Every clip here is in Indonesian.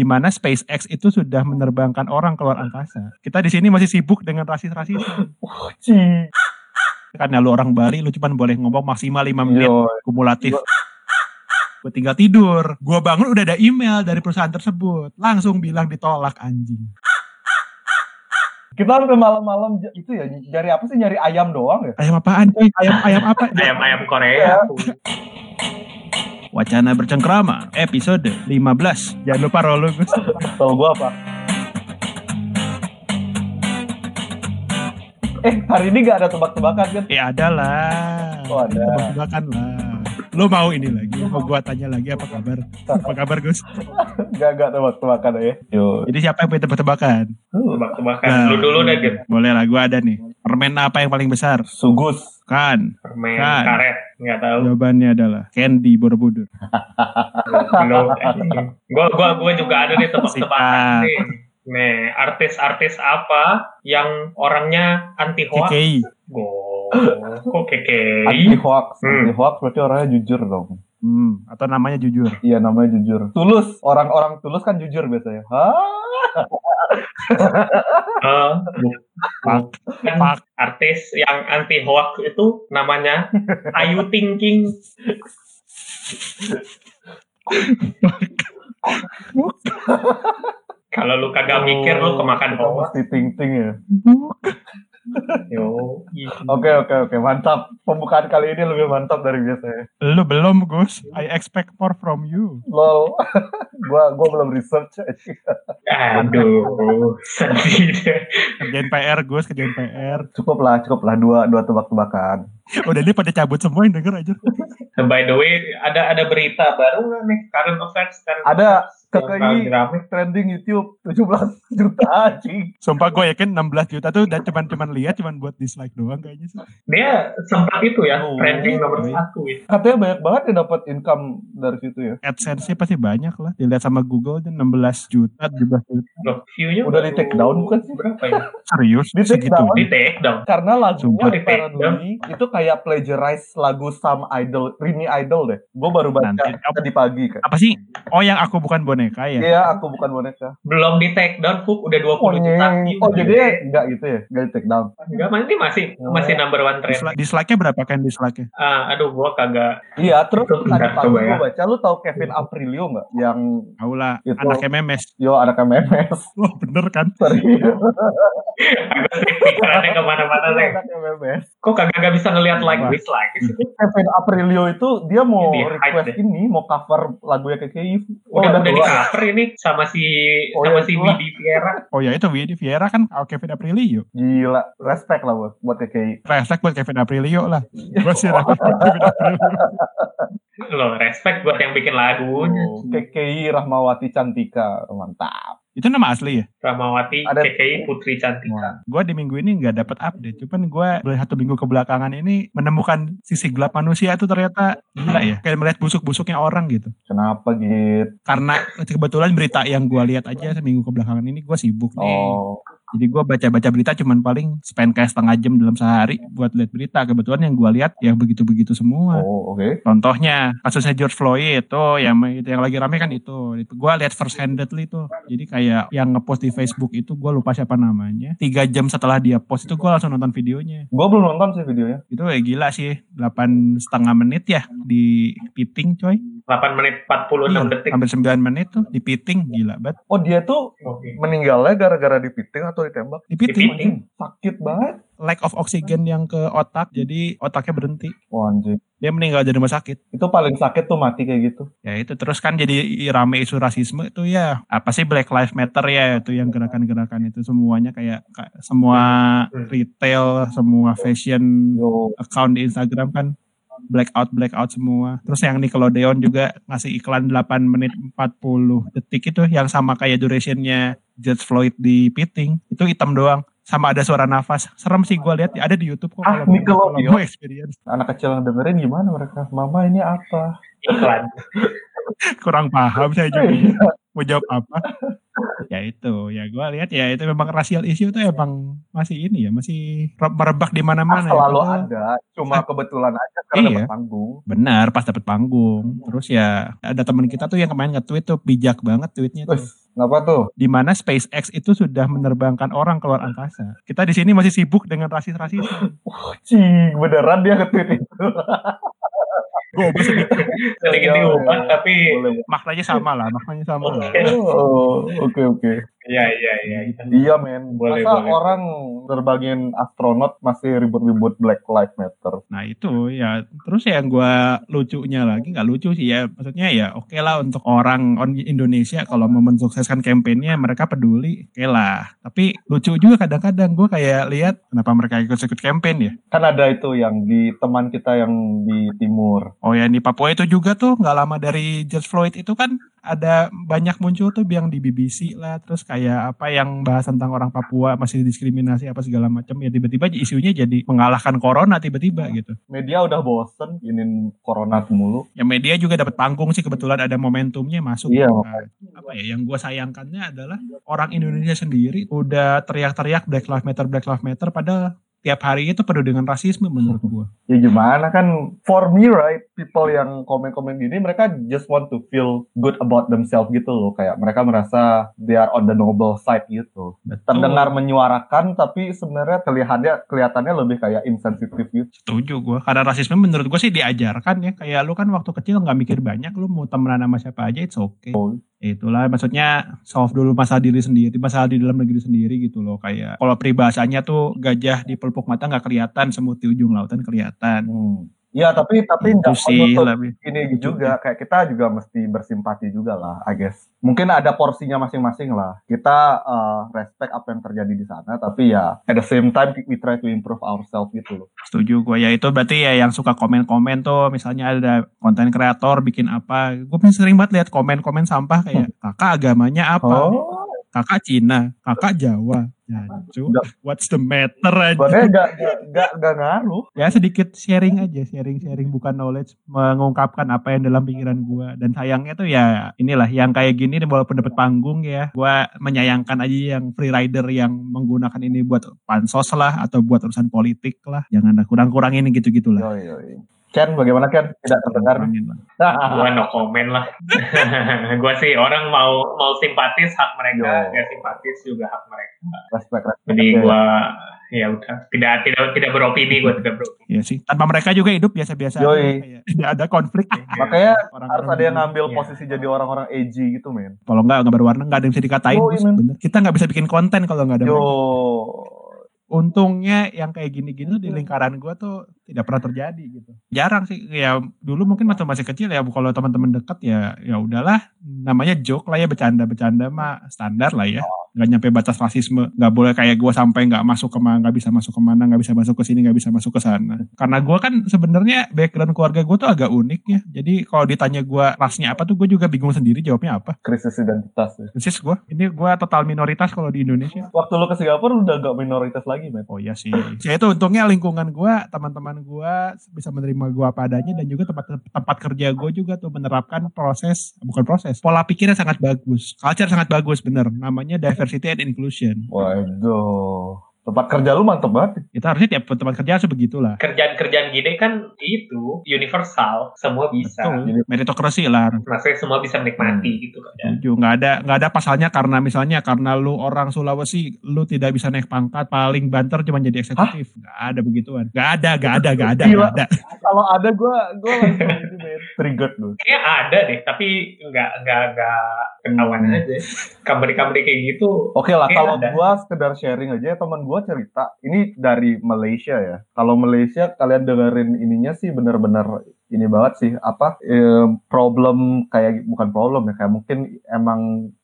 di mana SpaceX itu sudah menerbangkan orang keluar angkasa. Kita di sini masih sibuk dengan rasis-rasis. Cing. Karena lu orang Bali, lu cuma boleh ngomong maksimal 5 menit Yo, kumulatif. Gue tinggal tidur. Gue bangun udah ada email dari perusahaan tersebut. Langsung bilang ditolak anjing. kita sampai malam-malam itu ya nyari apa sih nyari ayam doang ya? Ayam apaan coy? Ayam ayam apa? Ayam-ayam Korea. Wacana bercengkrama episode 15. Jangan lupa roll Gus. Tahu gua apa? Eh hari ini gak ada tebak-tebakan kan? Eh ada lah. Oh, ada. Tebak-tebakan lah. Lu mau ini lagi? Mau gua tanya lagi apa kabar? Apa kabar Gus? Gak gak tebak-tebakan ya? Yo. Jadi siapa yang punya tebak-tebakan? Tebak-tebakan. Nah. Lu dulu deh, Git. Boleh lah, gua ada nih. Permen apa yang paling besar? Sugus. Kan. Permen Kan. karet. Nggak tahu. Jawabannya adalah candy Borobudur. Belum. Gua, gua, gua juga ada nih tebak-tebakan nih. Nih, artis-artis apa yang orangnya anti hoax? KKI. Go. Kok KKI? Anti hoax. Hmm. Anti hoax berarti orangnya jujur dong. Hmm, atau namanya jujur. Iya namanya jujur. Tulus. Orang-orang tulus kan jujur biasanya. Hah? Pak. kan Pak. artis yang anti hoax itu namanya Ayu Thinking. Kalau lu kagak mikir lu kemakan hoax. mesti ting-ting ya. Yo. Oke oke oke mantap. Pembukaan kali ini lebih mantap dari biasanya. Lu belum Gus. I expect more from you. Lol. gua gua belum research. Aduh, sedih. Kerjain PR Gus, kerjain PR. cukup lah cukup lah dua dua tebak-tebakan. Udah ini pada cabut semua yang denger aja. By the way, ada ada berita baru nih? Current affairs, current Ada affairs KKI trending YouTube 17 juta anjing. Sumpah gue yakin 16 juta tuh dan cuman cuman lihat cuman buat dislike doang kayaknya sih. Dia sempat itu ya, Oh, trending nomor oke. satu ya. Katanya banyak banget yang dapat income dari situ ya. AdSense-nya pasti banyak lah. Dilihat sama Google aja 16 juta, 17 juta. Loh, view-nya Udah di take down bukan sih? Berapa ya? Serius? Di take Segitu. down. Di take down. Karena lagunya Sumpah. apparently itu kayak plagiarize lagu some idol, Rini Idol deh. Gue baru baca Nanti, tadi pagi kan. Apa sih? Oh yang aku bukan boneka ya? Iya, aku bukan boneka. Belum di take down, Fuk. Udah 20 Oh, juta view. oh jadi enggak gitu ya? Enggak di take down. Enggak, masih masih Oh. masih number one trend. Dislike, dislike-nya berapa kan dislike-nya? Ah, aduh, gua kagak. Iya, terus tadi enggak pagi coba gue ya. baca, lu tahu Kevin Aprilio nggak? Yang Tahu lah, Itu. anaknya memes. yo anak MMS. Wah bener kan? Serius. Agak pikirannya ke mana-mana nih. anak MMS. Kok kagak nggak bisa ngeliat like Wah. dislike sih? Kevin Aprilio itu dia mau Ini request deh. ini, mau cover lagunya KKI. Oh, Udah, udah, di cover ini sama si Oh, sama iya, si. Widi Viera. Oh ya itu Widi Viera kan oh, Kevin Aprilio. Gila, respect lah buat, buat KKI. Respect buat Kevin Aprilio lah. Gue sih respect buat Kevin Aprilio. Loh, respect buat yang bikin lagunya. Oh, KKI Rahmawati Cantika, mantap. Itu nama asli ya? Ramawati Ada- KKI Putri Cantika. Gue di minggu ini nggak dapat update. Cuman gue dari satu minggu kebelakangan ini menemukan sisi gelap manusia itu ternyata gila ya. Kayak melihat busuk-busuknya orang gitu. Kenapa gitu? Karena kebetulan berita yang gue lihat aja seminggu kebelakangan ini gue sibuk nih. Oh, Jadi gue baca-baca berita cuman paling spend kayak setengah jam dalam sehari buat lihat berita. Kebetulan yang gue lihat yang begitu-begitu semua. oh oke. Contohnya kasusnya George Floyd itu yang itu yang lagi rame kan itu. Itu gue lihat first handedly tuh. Jadi kayak yang ngepost di Facebook itu gue lupa siapa namanya. Tiga jam setelah dia post itu gue langsung nonton videonya. Gue belum nonton sih videonya. Itu ya gila sih. Delapan setengah menit ya di piting coy. 8 menit 46 Iya, detik. hampir 9 menit tuh di piting gila banget. Oh dia tuh Oke. meninggalnya gara-gara dipiting atau ditembak? Di piting. Dipiting. Sakit banget. Lack of oxygen yang ke otak jadi otaknya berhenti. Oh, anjing. Dia meninggal dari rumah sakit. Itu paling sakit tuh mati kayak gitu. Ya itu terus kan jadi rame isu rasisme itu ya apa sih Black Lives Matter ya itu yang gerakan-gerakan itu semuanya kayak kayak semua Hmm. retail, semua fashion account di Instagram kan blackout blackout semua. Terus yang Nickelodeon juga ngasih iklan 8 menit 40 detik itu yang sama kayak durationnya George Floyd di Piting itu hitam doang sama ada suara nafas serem sih gue lihat ada di YouTube kok Ah, kalau mau- Nickelodeon. kalau experience anak kecil yang dengerin gimana mereka? Mama ini apa? Iklan. kurang paham saya juga Iya. Mau jawab apa ya itu ya gue lihat ya itu memang racial issue itu emang masih ini ya masih re- merebak di Ah, mana-mana ya. selalu Padahal- ada. Cuma kebetulan aja karena Iya. dapat panggung. benar pas dapet panggung terus ya ada teman kita tuh yang kemarin nge-tweet tuh bijak banget tweetnya tuh Kenapa tuh? di mana SpaceX itu sudah menerbangkan orang keluar angkasa. Kita di sini masih sibuk dengan rasis-rasis. Cing, beneran dia nge-tweet itu. Gue sedikit sedikit diubah tapi Boleh. maknanya sama lah, maknanya sama lah. Oh, oke oke. iya iya iya iya. Iya men, Boleh, masa boleh. orang terbangin astronot masih ribut-ribut Black Lives Matter? Nah itu ya terus yang gua lucunya lagi nggak lucu sih ya maksudnya ya oke lah untuk orang on Indonesia kalau mau mensukseskan kampanyenya mereka peduli oke lah tapi lucu juga kadang-kadang gua kayak lihat kenapa mereka ikut-ikut campaign ya Kan ada itu yang di teman kita yang di timur. oh ya di Papua itu juga tuh nggak lama dari George Floyd itu kan ada banyak muncul tuh yang di BBC lah terus kayak apa yang bahas tentang orang Papua masih diskriminasi apa segala macam ya tiba-tiba isunya jadi mengalahkan corona tiba-tiba gitu Media udah bosen ingin corona mulu. ya media juga dapat panggung sih kebetulan ada momentumnya masuk Iya. Nah, apa ya yang gue sayangkannya adalah orang Indonesia sendiri udah teriak-teriak Black Lives Matter Black Lives Matter padahal tiap hari itu penuh dengan rasisme menurut gue Ya gimana kan, for me right, people yang komen-komen gini mereka just want to feel good about themselves gitu loh. Kayak mereka merasa they are on the noble side gitu. Terdengar menyuarakan tapi sebenarnya kelihatannya kelihatannya lebih kayak insensitif gitu. setuju gue karena rasisme menurut gue sih diajarkan ya kayak lu kan waktu kecil nggak mikir banyak lu mau temenan sama siapa aja it's okay Oh. Itulah maksudnya solve dulu masalah diri sendiri masalah di dalam negeri sendiri gitu loh kayak kalau peribahasanya tuh gajah di pelupuk mata nggak kelihatan semut di ujung lautan kelihatan Hmm. Ya tapi tapi itu nggak menutup lebih ini juga. Kayak kita juga mesti bersimpati juga lah, I guess. Mungkin ada porsinya masing-masing lah. Kita uh, respect apa yang terjadi di sana, tapi ya at the same time we try to improve ourselves gitu loh. setuju gue ya itu berarti ya yang suka komen-komen tuh misalnya ada konten kreator bikin apa. Gue sering banget lihat komen-komen sampah kayak kakak agamanya apa? Oh, kakak Cina kakak Jawa Jancu, Enggak. what's the matter aja gak, gak, gak, gak ngaruh. ya sedikit sharing aja sharing-sharing bukan knowledge mengungkapkan apa yang dalam pikiran gue dan sayangnya tuh ya inilah yang kayak gini walaupun dapat panggung ya gue menyayangkan aja yang free rider yang menggunakan ini buat pansos lah atau buat urusan politik lah jangan kurang-kurangin gitu-gitu lah Yoi, yoi. Ken, bagaimana Ken? Tidak terdengar. Lah. gua no comment lah gua sih orang mau mau simpatis hak mereka nggak simpatis juga hak mereka respect, respect. jadi Ya. gua ya udah tidak tidak tidak beropini gua tidak beropini Iya sih tanpa mereka juga hidup biasa-biasa Yoi. kayak tidak ada konflik Makanya Orang-orang harus ada yang ngambil Iya. posisi jadi orang-orang edgy gitu, men. kalau nggak nggak berwarna nggak ada yang bisa dikatain bener kita nggak bisa bikin konten kalau nggak ada Yo. mereka. Untungnya yang kayak gini-gini di lingkaran gua tuh tidak pernah terjadi gitu. Jarang sih ya dulu mungkin waktu masih kecil ya kalau teman-teman dekat ya ya udahlah namanya joke lah ya bercanda-bercanda mah standar lah ya. Nggak nyampe batas rasisme, nggak boleh kayak gua sampai nggak masuk ke mana, nggak bisa masuk ke mana, nggak bisa masuk ke sini, nggak bisa masuk ke sana. Karena gua kan sebenarnya background keluarga gua tuh agak unik ya. Jadi kalau ditanya gua rasnya apa tuh gue juga bingung sendiri jawabnya apa. Krisis identitas. ya. Persis gua, ini gua total minoritas kalau di Indonesia. Waktu lu ke Singapura udah gak minoritas lagi, men. Oh iya sih. Ya itu untungnya lingkungan gua, teman-teman gua bisa menerima gua apa adanya dan juga tempat tempat kerja gua juga tuh menerapkan proses bukan proses, pola pikirnya sangat bagus. Culture sangat bagus bener. Namanya diversity and inclusion. Waduh. Tempat kerja lu mantep banget. Itu harusnya tiap tempat kerja harus begitulah. kerjaan-kerjaan gini kan itu universal semua bisa Betul. Meritokrasi lah. maksudnya semua bisa menikmati Hmm. gitu kan Setuju. Nggak ada nggak ada pasalnya karena misalnya karena lu orang Sulawesi, lu tidak bisa naik pangkat, paling banter cuma jadi eksekutif. Nggak ada begituan. Nggak ada, nggak ada, nggak ada, Gila. nggak ada. Kalau ada gue gue langsung. Triggered lu. Kayaknya ada deh, tapi nggak nggak nggak ketahuan Hmm. aja. Company-company kayak gitu. Oke lah, Oke, kalau gua sekedar sharing aja, teman gua cerita, ini dari Malaysia ya. Kalau Malaysia kalian dengerin ininya sih bener-bener ini banget sih apa em, problem kayak bukan problem ya kayak mungkin emang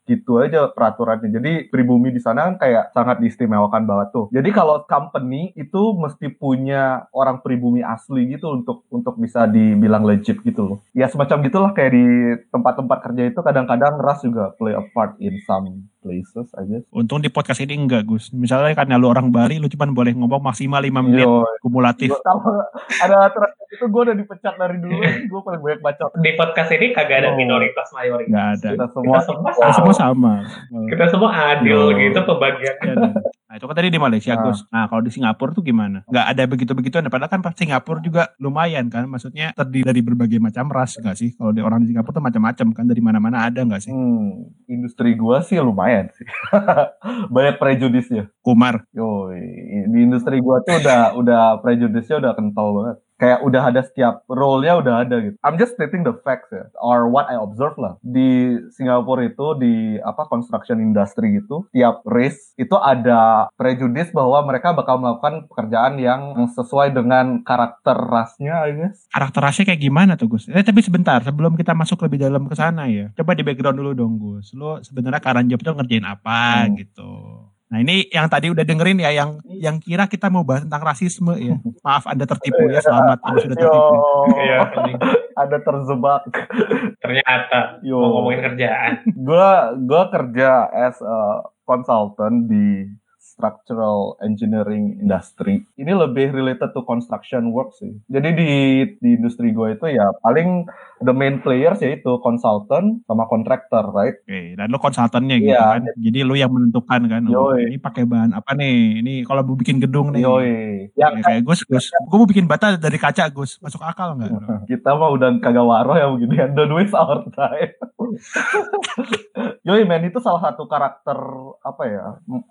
gitu aja peraturannya. Jadi pribumi di sana kan kayak sangat diistimewakan banget tuh. Jadi kalau company itu mesti punya orang pribumi asli gitu untuk untuk bisa dibilang legit gitu loh. Ya semacam gitulah kayak di tempat-tempat kerja itu kadang-kadang ras juga play a part in some places I guess. Untung di podcast ini enggak Gus. Misalnya karena lu orang Bali, lu cuma boleh ngomong maksimal 5 menit Yo, kumulatif. gua- kalau ada aturan itu gue udah dipecat dari dulu, gue paling banyak baca. Di podcast ini kagak ada Oh. minoritas mayoritas. Nggak ada. Kita semua Kita semua Kita semua sama. Kita semua adil Yo. gitu pembagiannya. Nah, itu kan tadi di Malaysia, Nah. Gus. Nah, kalau di Singapura tuh gimana? Nggak ada begitu-begituan. Padahal kan Singapura juga lumayan kan. Maksudnya terdiri dari berbagai macam ras nggak sih? Kalau di orang di Singapura tuh macam-macam kan. Dari mana-mana ada nggak sih? Hmm, industri gua sih lumayan sih. Banyak prejudisnya. Kumar. Yoi, di industri gua tuh udah udah prejudisnya udah kental banget. Kayak udah ada setiap role-nya udah ada gitu. I'm just stating the facts ya, or what I observe lah. Di Singapura itu di apa construction industry gitu, tiap race itu ada prejudis bahwa mereka bakal melakukan pekerjaan yang sesuai dengan karakter rasnya, I guess. Karakter rasnya kayak gimana tuh Gus? Eh tapi sebentar, sebelum kita masuk lebih dalam ke sana ya. Coba di background dulu dong Gus. Lu sebenarnya current job tuh ngerjain apa Hmm. gitu. Nah ini yang tadi udah dengerin ya, yang yang kira kita mau bahas tentang rasisme ya. Maaf Anda tertipu ya, selamat Anda sudah tertipu. Iya, ada terjebak. ternyata Yo. mau ngomongin kerjaan. gua gua kerja as a consultant di structural engineering industry. Ini lebih related to construction work sih. Jadi di di industri gue itu ya paling the main players yaitu consultant sama contractor, right? Oke, dan lu konsultannya gitu Iya. kan. Jadi lu yang menentukan kan. oh, ini pakai bahan apa nih? Ini kalau mau bikin gedung nih. Yoi. Ya, Yang kayak Gus, Gus. Gue mau bikin bata dari kaca, Gus. Masuk akal nggak? kita mah udah kagak waro ya begini. Don't waste our time. Yoi man, itu salah satu karakter apa ya?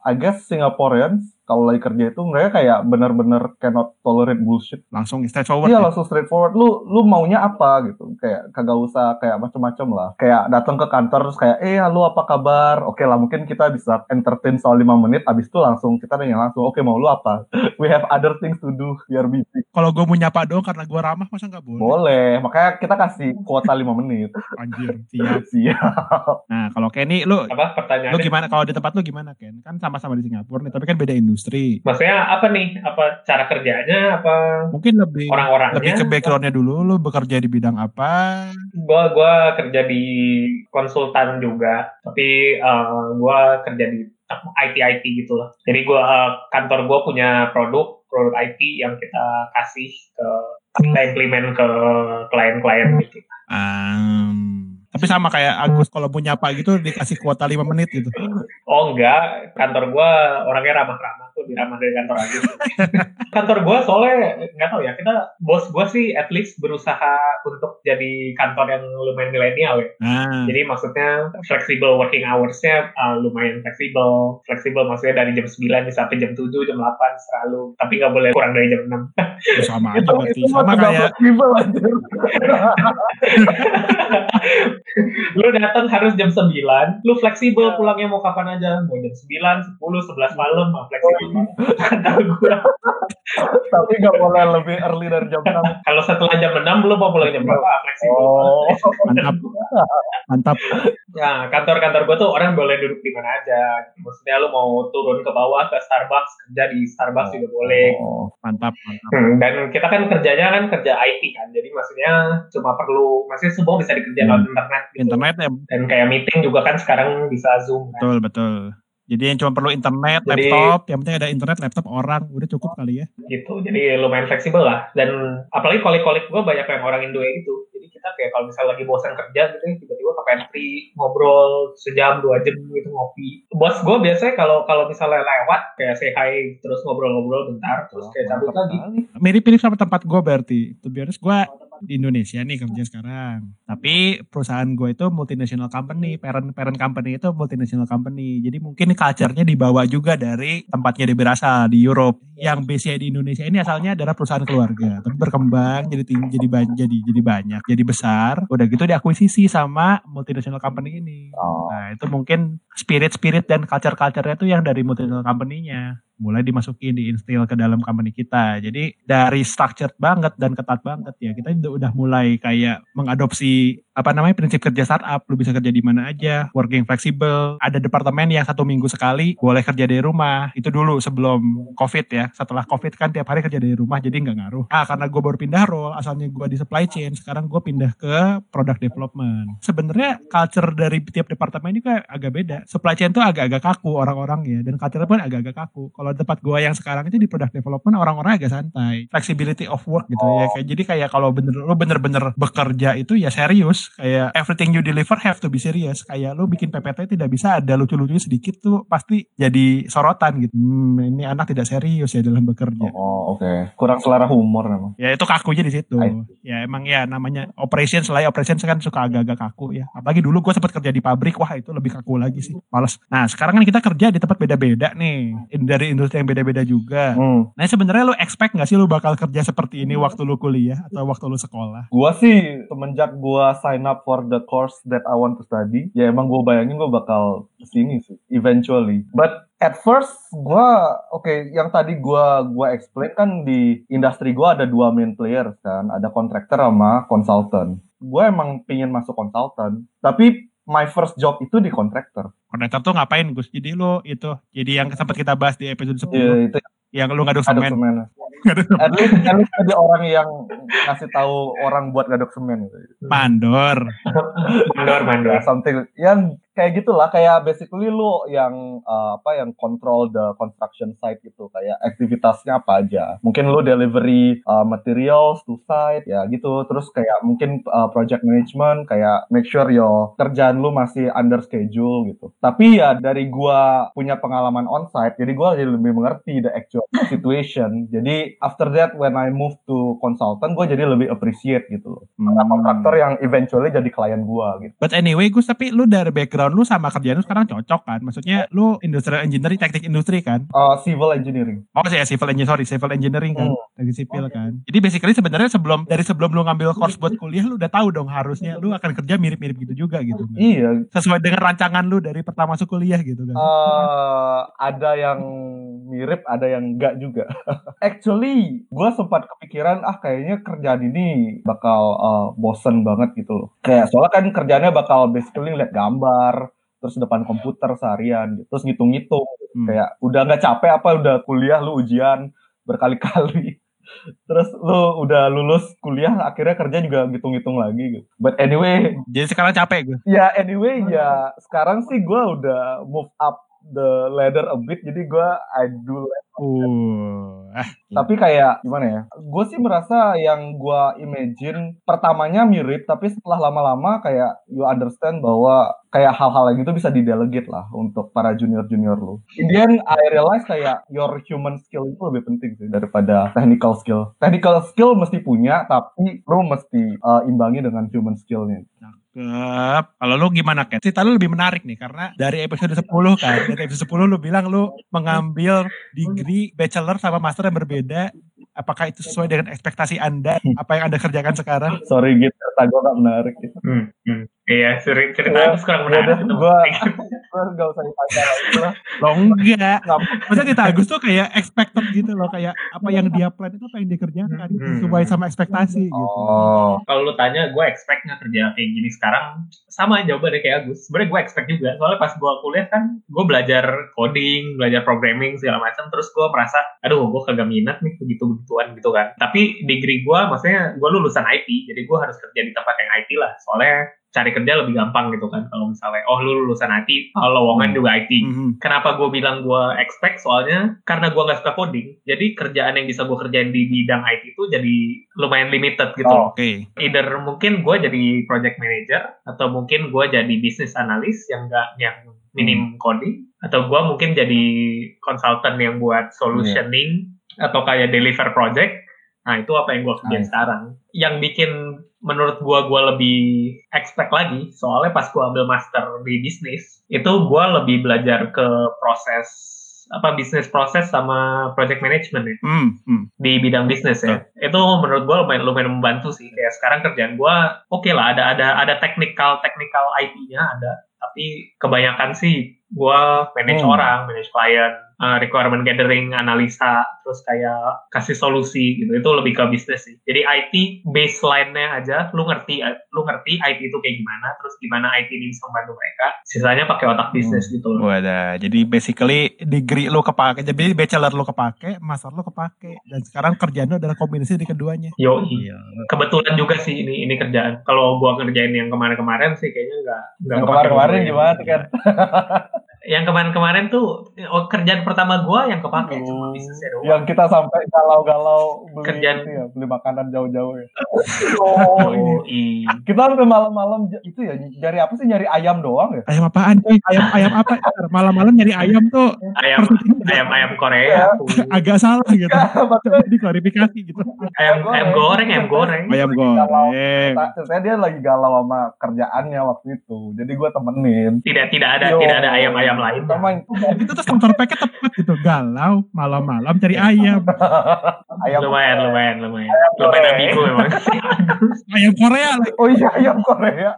I guess Singaporeans kalau lagi kerja itu mereka kayak benar-benar cannot tolerate bullshit. Langsung straightforward. Iya ya? langsung straightforward. Lu lu maunya apa gitu? Kayak kagak usah kayak macem-macem lah. Kayak datang ke kantor terus kayak, eh lu apa kabar? Oke lah mungkin kita bisa entertain soal 5 menit. Abis itu langsung kita nanya langsung, oke mau lu apa? We have other things to do. Biar busy. Kalau gue mau nyapa doang karena gue ramah, masa nggak boleh? Boleh. Makanya kita kasih kuota 5 menit. Anjir, siap. Siap. Nah, kalau Kenny, lu Apa lu pertanyaannya? gimana? Kalau di tempat lu gimana, Ken? Kan sama-sama di Singapura nih, tapi kan beda industri. Maksudnya apa nih? Apa cara kerjanya? Apa Mungkin lebih orang-orangnya? lebih ke backgroundnya dulu. Lu bekerja di bidang apa? Gua gua kerja di konsultan juga, tapi eh, gua kerja di IT IT gitu lah. Jadi gua eh, kantor gua punya produk produk IT yang kita kasih ke kita implement ke klien-klien gitu. Um, tapi sama kayak Agus kalau mau nyapa gitu dikasih kuota 5 menit gitu. Oh enggak, kantor gua orangnya ramah-ramah tuh, lebih ramah dari kantor aja. kantor gua soalnya nggak tahu ya, kita bos gua sih at least berusaha untuk jadi kantor yang lumayan milenial ya. Nah, Jadi maksudnya flexible working hours-nya uh, lumayan fleksibel. Fleksibel maksudnya dari jam 9 bisa sampai jam 7, jam 8 selalu. Tapi nggak boleh kurang dari jam 6. sama aja berarti. Sama kayak fleksibel. lu datang harus jam 9, lu fleksibel pulangnya mau kapan aja. Mau jam 9, 10, 11 malam, mah fleksibel banget. Kantor gua. Tapi nggak boleh lebih early dari jam 6. Kalau setelah jam 6, lu mau pulang jam berapa? Ah, Fleksibel Oh. mantap. Mantap. Ya, kantor-kantor gue tuh orang boleh duduk di mana aja. Maksudnya lu mau turun ke bawah ke Starbucks, kerja di Starbucks juga boleh. Oh. Mantap, mantap. Hmm, dan kita kan kerjanya kan kerja IT kan, jadi maksudnya cuma perlu, maksudnya semua bisa dikerjain lewat internet. Gitu. Internet ya Dan kayak meeting juga kan sekarang bisa zoom kan. betul betul. Jadi yang cuma perlu internet, Jadi- laptop, yang penting ada internet, laptop orang, udah cukup kali ya. Gitu, jadi lumayan fleksibel lah. Dan apalagi kolik-kolik gue banyak yang orang Indo gitu. Jadi kita kayak kalau misalnya lagi bosan kerja gitu, ya, tiba-tiba ke pantry ngobrol sejam dua jam gitu ngopi. Bos gue biasanya kalau kalau misalnya lewat kayak say hi terus ngobrol-ngobrol bentar, terus kayak cabut lagi. Mirip-mirip sama tempat gue berarti. Be honest, gue di Indonesia nih kerja sekarang. Tapi perusahaan gue itu multinational company, parent parent company itu multinational company. Jadi mungkin culture-nya dibawa juga dari tempatnya dia berasal di Europe. Yang base di Indonesia ini asalnya adalah perusahaan keluarga, tapi berkembang jadi tinggi, jadi banyak, jadi jadi banyak, jadi besar. Udah gitu diakuisisi sama multinational company ini. Oh. Nah, itu mungkin spirit-spirit dan culture-culture-nya itu yang dari multinational company-nya mulai dimasukin diinstil ke dalam company kita. Jadi dari structured banget dan ketat banget ya kita udah mulai kayak mengadopsi apa namanya prinsip kerja startup. Lu bisa kerja di mana aja, working flexible. Ada departemen yang satu minggu sekali boleh kerja dari rumah. Itu dulu sebelum covid ya. Setelah covid kan tiap hari kerja dari rumah jadi nggak ngaruh. Ah karena gue baru pindah role, asalnya gue di supply chain, sekarang gue pindah ke product development. Sebenarnya culture dari tiap departemen kan agak beda. Supply chain tuh agak-agak kaku orang-orangnya dan culture pun agak-agak kaku. Kalau tempat gue yang sekarang itu di product development orang-orang agak santai. Flexibility of work gitu ya. Kayak jadi kayak kalau bener lu bener-bener bekerja itu ya serius serius. Kayak everything you deliver have to be serious. Kayak lu bikin PPT tidak bisa ada lucu-lucunya sedikit tuh pasti jadi sorotan gitu. Hmm, ini anak tidak serius ya dalam bekerja. Oh oke. Kurang selera humor memang. Ya itu kakunya di situ. I Ya emang ya namanya operations lah ya operations kan suka agak-agak kaku ya. Apalagi dulu gue sempat kerja di pabrik, wah itu lebih kaku lagi sih. Males. Nah sekarang kan kita kerja di tempat beda-beda nih, dari industri yang beda-beda juga. Hmm. Nah sebenarnya lu expect gak sih lu bakal kerja seperti ini waktu lu kuliah atau waktu lu sekolah? Gua sih semenjak gua sign up for the course that I want to study, ya emang gua bayangin gua bakal ke sini sih, eventually. But at first gua oke yang tadi gua gua explain kan di industri gua ada dua main players kan, ada contractor sama consultant. Gua emang pingin masuk consultant, tapi my first job itu di contractor. Kontraktor tuh ngapain Gus? Jadi lu itu, jadi yang sempat kita bahas di episode 10, Iya itu yang lu ngaduk ngaduk semen. semen. Ngaduk semen. At least, at least ada orang yang ngasih tahu orang buat ngaduk semen gitu. Mandor. mandor mandor something yang kayak gitulah kayak basically lu yang uh, apa yang control the construction site gitu kayak aktivitasnya apa aja. Mungkin lu delivery uh, materials to site ya gitu. Terus kayak mungkin uh, project management kayak make sure your kerjaan lu masih under schedule gitu. Tapi ya dari gua punya pengalaman on site jadi gua jadi lebih mengerti the actual situation. Jadi after that when I move to consultant gua jadi lebih appreciate gitu loh. Hmm. kontraktor yang eventually jadi klien gua gitu. But anyway, Gus, tapi lu dari background lu sama kerjaan lu sekarang cocok kan? Maksudnya lu industrial engineering, teknik industri kan? Uh, civil engineering. Oh, saya civil engineering, sorry, civil engineering kan? Hmm. Teknik sipil kan? Jadi basically sebenarnya sebelum dari sebelum lu ngambil course buat kuliah, lu udah tahu dong harusnya lu akan kerja mirip-mirip gitu juga gitu. kan? Iya, Sesuai dengan rancangan lu dari pertama masuk kuliah gitu kan? uh, ada yang mirip, ada yang enggak juga. Actually, gue sempat kepikiran, ah kayaknya kerjaan ini bakal uh, bosen banget gitu loh. Kayak soalnya kan kerjaannya bakal basically lihat gambar, terus depan komputer seharian, gitu. terus ngitung-ngitung. Hmm. Kayak udah nggak capek apa udah kuliah lu ujian berkali-kali. Terus lu udah lulus kuliah akhirnya kerja juga ngitung-ngitung lagi gitu. But anyway, Jadi sekarang capek gue. ya anyway ya sekarang sih gue udah move up the ladder a bit jadi gue I do Uh, ah, tapi kayak gimana ya? Gue sih merasa yang gue imagine pertamanya mirip tapi setelah lama-lama kayak you understand bahwa kayak hal-hal yang itu bisa didelegate lah untuk para junior-junior lu. In the end I realize kayak your human skill itu lebih penting sih daripada technical skill. Technical skill mesti punya tapi lu mesti uh, imbangi dengan human skillnya Cakep. Kalau lu gimana Kat? Cerita lu lebih menarik nih karena dari episode 10 kan. Dari episode 10 lu bilang lu mengambil degree bachelor sama master yang berbeda. Apakah itu sesuai dengan ekspektasi Anda? Apa yang Anda kerjakan sekarang? sorry gitu kata gue gak menarik gitu. Hmm, hmm. Iya, cerita Ya, Agus kurang ya menarik. gua- gue gak usah ditanya lah Lo enggak. Nggak- Maksudnya Tita Agus tuh kayak expected gitu loh. Kayak apa yang dia plan itu apa yang dia kerjakan. Hmm. Sesuai sama ekspektasi gitu. oh Kalau lu tanya, gue expect nggak kerja kayak gini sekarang, sama jawabannya kayak Agus. Sebenarnya gue expect juga. Soalnya pas gue kuliah kan, gue belajar coding, belajar programming segala macam. Terus gue merasa, aduh, gue kagak minat nih begitu-begituan gitu kan. Tapi degree gue, maksudnya gue lulusan IT, jadi gue harus kerja di tempat yang IT lah. Soalnya cari kerja lebih gampang gitu kan. Kalau misalnya, oh lu lulusan IT, oh lowongan juga IT. Mhm. Kenapa gue bilang gue expect? Soalnya karena gue nggak suka coding, jadi kerjaan yang bisa gue kerjain di bidang IT itu jadi lumayan limited gitu Oh. Oke. Either mungkin gue jadi project manager atau mungkin gue jadi business analyst yang nggak yang minim coding atau gue mungkin jadi consultant yang buat solutioning atau kayak deliver project. Nah itu apa yang gue kerjain Nice. sekarang. Yang bikin menurut gue gue lebih expect lagi soalnya pas gue ambil master di bisnis itu gue lebih belajar ke proses apa bisnis proses sama project management ya Hmm, hmm. di bidang bisnis ya. Itu menurut gue lumayan lumayan membantu sih. Kayak sekarang kerjaan gue oke lah ada ada ada technical technical IT-nya ada, tapi kebanyakan sih gue manage Hmm. orang, manage klien, uh, requirement gathering, analisa, terus kayak kasih solusi gitu. Itu lebih ke bisnis sih. Jadi IT baseline-nya aja, lu ngerti lu ngerti IT itu kayak gimana, terus gimana IT ini bisa membantu mereka. Sisanya pakai otak bisnis gitu loh. Wadah, jadi basically degree lu kepake, jadi bachelor lu kepake, master lu kepake, dan sekarang kerjaan lu adalah kombinasi dari keduanya. Yo, Iya. kebetulan juga sih ini ini kerjaan. Kalau gua ngerjain yang kemarin-kemarin sih kayaknya nggak nggak kemarin-kemarin gimana kan yang kemarin-kemarin tuh oh, kerjaan pertama gua yang kepake cuma Hmm, bisnisnya doang. Yang kita sampai galau-galau beli Kerjaan. itu ya, beli makanan jauh-jauh ya. Oh, iya. Kita sampai malam-malam itu ya nyari apa sih nyari ayam doang ya? Ayam apaan coy? Ayam ayam apa? Malam-malam nyari ayam tuh Ayam ayam ayam Korea. agak salah gitu. Coba diklarifikasi gitu. Ayam ayam goreng, ayam goreng. Ayam goreng. Saya dia lagi galau sama kerjaannya waktu itu. Jadi gue temenin. Tidak tidak ada Yo. tidak ada ayam-ayam lain. Sama Itu tuh starter packnya tepat gitu. Galau malam-malam cari ayam. ayam. Lumayan, lumayan, lumayan. Lumayan goreng. ambigu memang. Ayam Korea lagi. Oh iya ayam Korea.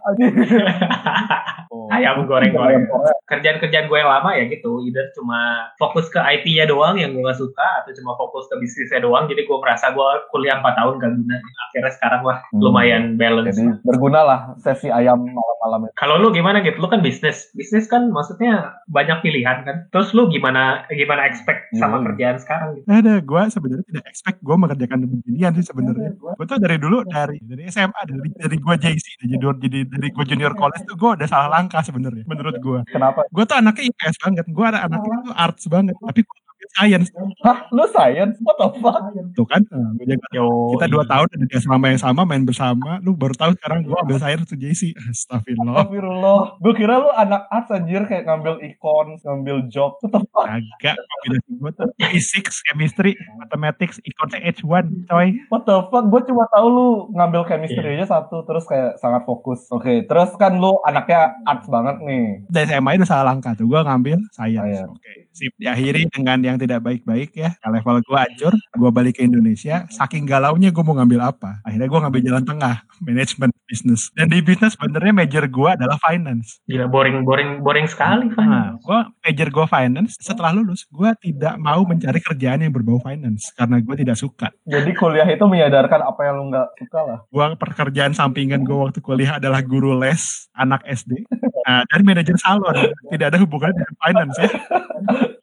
Oh. ayam goreng goreng. Ayam Korea. Kerjaan-kerjaan gue yang lama ya gitu. Either cuma fokus ke IT-nya doang yang gue gak suka atau cuma fokus ke bisnisnya doang. Jadi gue merasa gue kuliah 4 tahun gak guna. Akhirnya sekarang lah Hmm. lumayan balance. Jadi berguna lah sesi ayam malam-malam itu. Kalau lu gimana gitu? Lu kan bisnis. Bisnis kan maksudnya banyak pilihan kan. Terus lu gimana gimana expect sama Hmm. kerjaan sekarang gitu? Ada, gue sebenarnya tidak expect gue mengerjakan beginian sih sebenarnya. Gue tuh dari dulu dari dari SMA dari dari gue JC jadi jadi dari gue junior college tuh gue udah salah langkah sebenarnya menurut gue. Kenapa? Gue tuh anaknya IPS banget, gue ada anaknya tuh arts banget, tapi gue science Hah? Lu science? What the fuck? tuh kan. Nah, Yo, kita dua tahun ada di asrama yang sama main bersama, lu baru tahu sekarang gue ambil science tuh JC. Astagfirullah. Astagfirullah. Gue kira lu anak arts anjir kayak ngambil econ, ngambil job. What the fuck? Agak kombinasi gue tuh physics, chemistry, mathematics, econ H1 coy. What the fuck? Gue cuma tahu lu ngambil chemistry aja satu terus kayak sangat fokus. Oke, terus kan lu anaknya arts banget nih. Dari SMA udah salah langkah tuh, gue ngambil science. Science. Oke, sip. Diakhiri dengan yang tidak baik-baik ya. Level gue hancur, gue balik ke Indonesia. Saking galaunya gue mau ngambil apa? Akhirnya gue ngambil jalan tengah, manajemen bisnis. Dan di bisnis sebenarnya major gue adalah finance. gila boring boring boring sekali Nah, Van. gue major gue finance. Setelah lulus, gue tidak mau mencari kerjaan yang berbau finance karena gue tidak suka. Jadi kuliah itu menyadarkan apa yang lu nggak suka lah. Gue pekerjaan sampingan gue waktu kuliah adalah guru les anak SD nah, dan manajer salon. Tidak ada hubungannya dengan finance ya.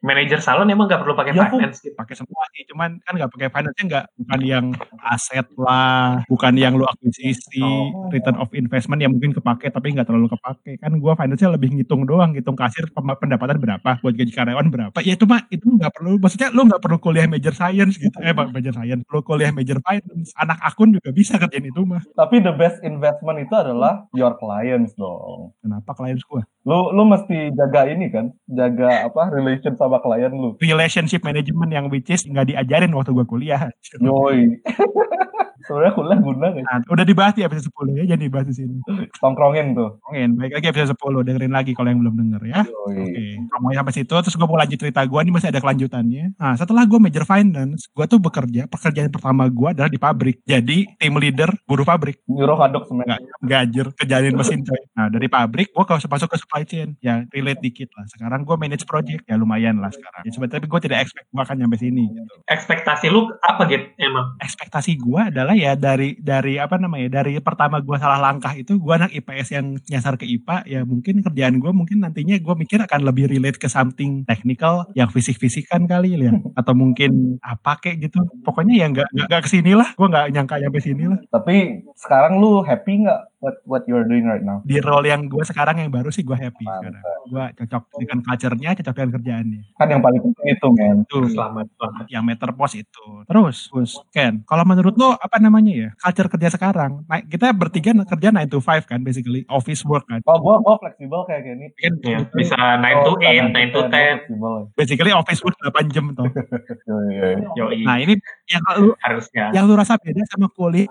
Manajer salon emang gak perlu pakai Ya, finance gitu. pakai semua sih cuman kan nggak pakai finance nggak bukan yang aset lah bukan yang lu akuisisi Oh. return of investment yang mungkin kepake tapi nggak terlalu kepake kan gua finance lebih ngitung doang ngitung kasir pendapatan berapa buat gaji karyawan berapa ya itu mah itu nggak perlu maksudnya lu nggak perlu kuliah major science gitu eh ma- major science perlu kuliah major finance anak akun juga bisa kerjain itu mah Tapi the best investment itu adalah your clients dong. kenapa klien gua Lu lu mesti jaga ini kan, jaga apa relation sama klien lu. Relationship management yang which is nggak diajarin waktu gua kuliah Yoi. Sebenarnya kuliah guna guys. Nah, udah dibahas di episode 10 ya, jadi dibahas di sini. Tongkrongin tuh. Ngomongin, baik lagi episode 10, dengerin lagi kalau yang belum denger ya. Oke, ngomongin sampai situ, terus gue mau lanjut cerita gue, ini masih ada kelanjutannya. Nah, setelah gue major finance, gue tuh bekerja, pekerjaan pertama gue adalah di pabrik. Jadi, tim leader, buruh pabrik. Nyuruh aduk semen. Enggak, gajer, kerjain mesin coy. Nah, dari pabrik, gue kalau masuk ke supply chain, ya relate dikit lah. Sekarang gue manage project, ya lumayan lah sekarang. Ya, sebenarnya tapi gue tidak expect gue akan nyampe sini. Gitu. Ekspektasi lu apa gitu emang? ekspektasi gue adalah ya dari dari apa namanya dari pertama gue salah langkah itu gue anak IPS yang nyasar ke IPA ya mungkin kerjaan gue mungkin nantinya gue mikir akan lebih relate ke something technical yang fisik-fisikan kali ya atau mungkin apa kayak gitu. Pokoknya ya nggak nggak ke sini lah gue nggak nyangka nyampe sini lah Tapi sekarang lu happy nggak what what you're doing right now? di role yang gue sekarang yang baru sih gue happy Mantap. sekarang gue cocok dengan culture-nya cocok dengan kerjaannya Kan yang paling penting itu men. tuh Selamat, selamat. yang meter pos itu. Terus, terus Ken, kalau menurut lo apa namanya ya? Culture kerja sekarang. Nah, kita bertiga kerja 9 to 5 kan basically, office work kan. Oh gua gua fleksibel kayak gini. Kan Ya, bisa 9 to 8, 9 to 10. Fleksibel. basically office work 8 jam toh. Yoi, yoi. Yoi, Nah, ini yang lu harusnya. yang lu rasa beda sama kuliah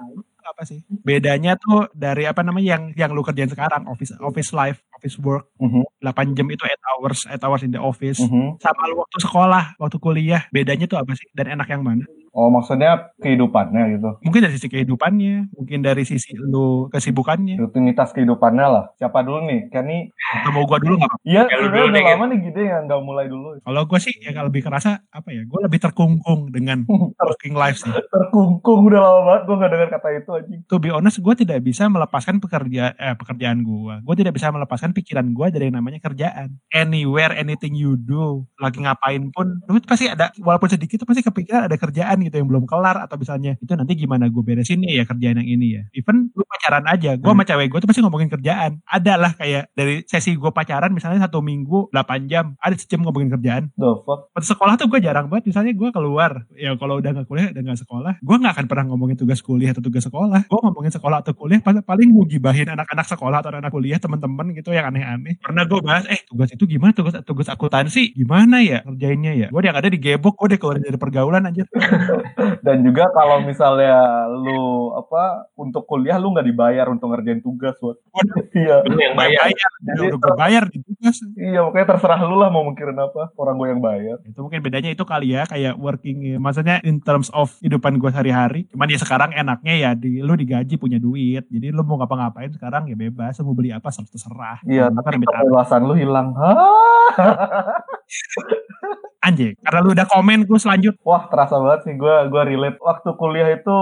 apa sih? Bedanya tuh dari apa namanya yang yang lu kerjain sekarang, office office life, office work Mhm. 8 jam itu 8 hours, 8 hours in the office. Mhm. Sama lu waktu sekolah, waktu kuliah, bedanya tuh apa sih? Dan enak yang mana? Oh maksudnya kehidupannya gitu. Mungkin dari sisi kehidupannya, mungkin dari sisi lu kesibukannya. Rutinitas kehidupannya lah. Siapa dulu nih? Kenny. Atau mau gua dulu nggak apa-apa. Iya Ya, lu sebenarnya dulu udah lama nih gede yang nggak mulai dulu. Kalau gue sih yang lebih kerasa apa ya? Gue lebih terkungkung dengan working life sih. Terkungkung udah lama banget gue nggak dengar kata itu anjing. To be honest, gue tidak bisa melepaskan pekerja eh, pekerjaan gue. Gue tidak bisa melepaskan pikiran gue dari yang namanya kerjaan. Anywhere, anything you do, lagi ngapain pun, lu pasti ada walaupun sedikit tuh pasti kepikiran ada kerjaan gitu yang belum kelar atau misalnya itu nanti gimana gue beresin ya kerjaan yang ini ya. Even lu pacaran aja gue Hmm. sama cewek gue tuh pasti ngomongin kerjaan. Ada lah kayak dari sesi gue pacaran misalnya satu minggu 8 jam ada sejam ngomongin kerjaan. The fuck? Sekolah tuh gue jarang banget misalnya gue keluar ya kalau udah nggak kuliah udah nggak sekolah gue nggak akan pernah ngomongin tugas kuliah atau tugas sekolah. Gue ngomongin sekolah atau kuliah paling gue gibahin anak-anak sekolah atau anak kuliah teman-teman gitu yang aneh-aneh. Pernah gue bahas eh tugas itu gimana? Tugas tugas akuntansi gimana ya kerjainnya ya? Gue yang ada digebok gue deh keluar dari pergaulan aja Dan juga kalau misalnya lu apa untuk kuliah lu nggak dibayar untuk ngerjain tugas, buat. Waduh. Iya. Lu yang bayar. ya udah gue bayar di tugas Iya, makanya terserah lu lah mau mikirin apa. Orang gue yang bayar. itu mungkin bedanya itu kali ya kayak working ya. maksudnya in terms of kehidupan gue sehari-hari cuman ya sekarang enaknya ya di, lu digaji punya duit jadi lu mau ngapa-ngapain sekarang ya bebas mau beli apa terserah Iya, tapi kebebasan lu hilang. Anjing karena lu udah komen gue selanjut Wah, terasa banget sih gue gua relate. Waktu kuliah itu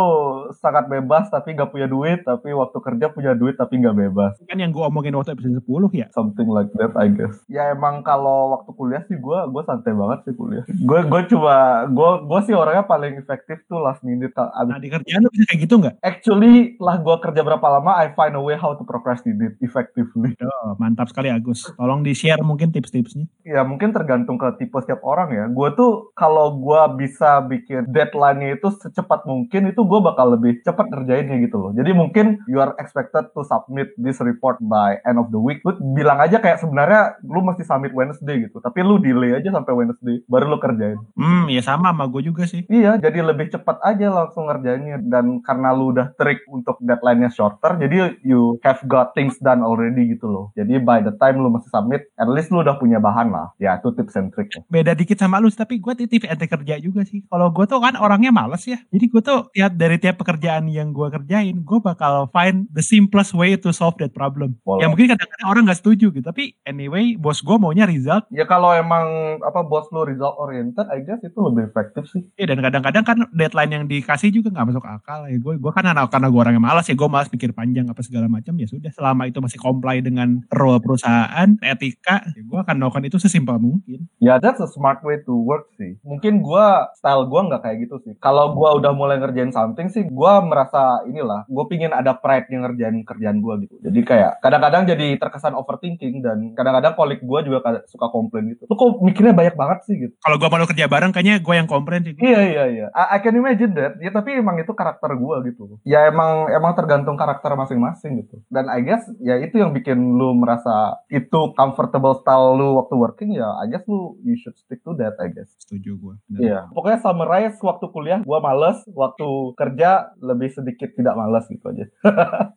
sangat bebas tapi nggak punya duit, tapi waktu kerja punya duit tapi nggak bebas. kan yang gue omongin waktu episode 10 ya Something like that, I guess. Ya emang kalau waktu kuliah sih gue gue santai banget sih kuliah. Gue gue cuma gue gue sih orangnya paling efektif tuh last minute. Abis nah di kerjaan lu bisa kayak gitu nggak Actually, lah gue kerja berapa lama, I find a way how to procrastinate effectively. oh, mantap sekali Agus tolong di share mungkin tips-tipsnya Ya mungkin tergantung ke tipe setiap orang ya. Gue tuh kalau gue bisa bikin deadline-nya itu secepat mungkin, itu gue bakal lebih cepat ngerjainnya gitu loh. Jadi mungkin you are expected to submit this report by end of the week. Lu bilang aja kayak sebenarnya lu mesti submit Wednesday gitu. Tapi lu delay aja sampai Wednesday, baru lu kerjain. hmm ya sama sama gue juga sih Iya, jadi lebih cepat aja langsung ngerjainnya. Dan karena lu udah trik untuk deadline-nya shorter, jadi you have got things done already gitu loh. Jadi by the time lu mesti submit, at least lu udah punya bahan lah. Ya, itu tips and trick. beda dikit sama lu tapi gue titip ente kerja juga sih. Kalau gue tuh kan orangnya males ya. Jadi gue tuh ya dari tiap pekerjaan yang gue kerjain gue bakal find the simplest way to solve that problem. Boleh. ya mungkin kadang-kadang orang nggak setuju gitu tapi anyway bos gue maunya result. Ya kalau emang apa bos lu result oriented, I guess itu lebih efektif sih. Eh, dan kadang-kadang kan deadline yang dikasih juga nggak masuk akal ya. Gue gue kan anak karena gue orangnya malas ya gue malas pikir panjang apa segala macam ya sudah. Selama itu masih comply dengan rule perusahaan etika ya gue akan melakukan itu sesimpel mungkin. Ya that's a smart way to work sih. Mungkin gua style gua nggak kayak gitu sih. Kalau gua udah mulai ngerjain something sih, gua merasa inilah, gue pingin ada pride yang ngerjain kerjaan gua gitu. Jadi kayak kadang-kadang jadi terkesan overthinking dan kadang-kadang kolik gua juga suka komplain gitu. Lu kok mikirnya banyak banget sih gitu. kalau gue mau kerja bareng kayaknya gue yang komplain sih Iya iya iya. I, I can imagine that. Ya tapi emang itu karakter gua gitu. Ya emang emang tergantung karakter masing-masing gitu. Dan I guess ya itu yang bikin lu merasa itu comfortable style lu waktu working ya I guess lu you should stick to that I guess. setuju gue Iya. Pokoknya summarize waktu kuliah gua males, waktu kerja lebih sedikit tidak males gitu aja.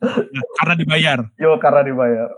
Nah, karena dibayar Yo karena dibayar.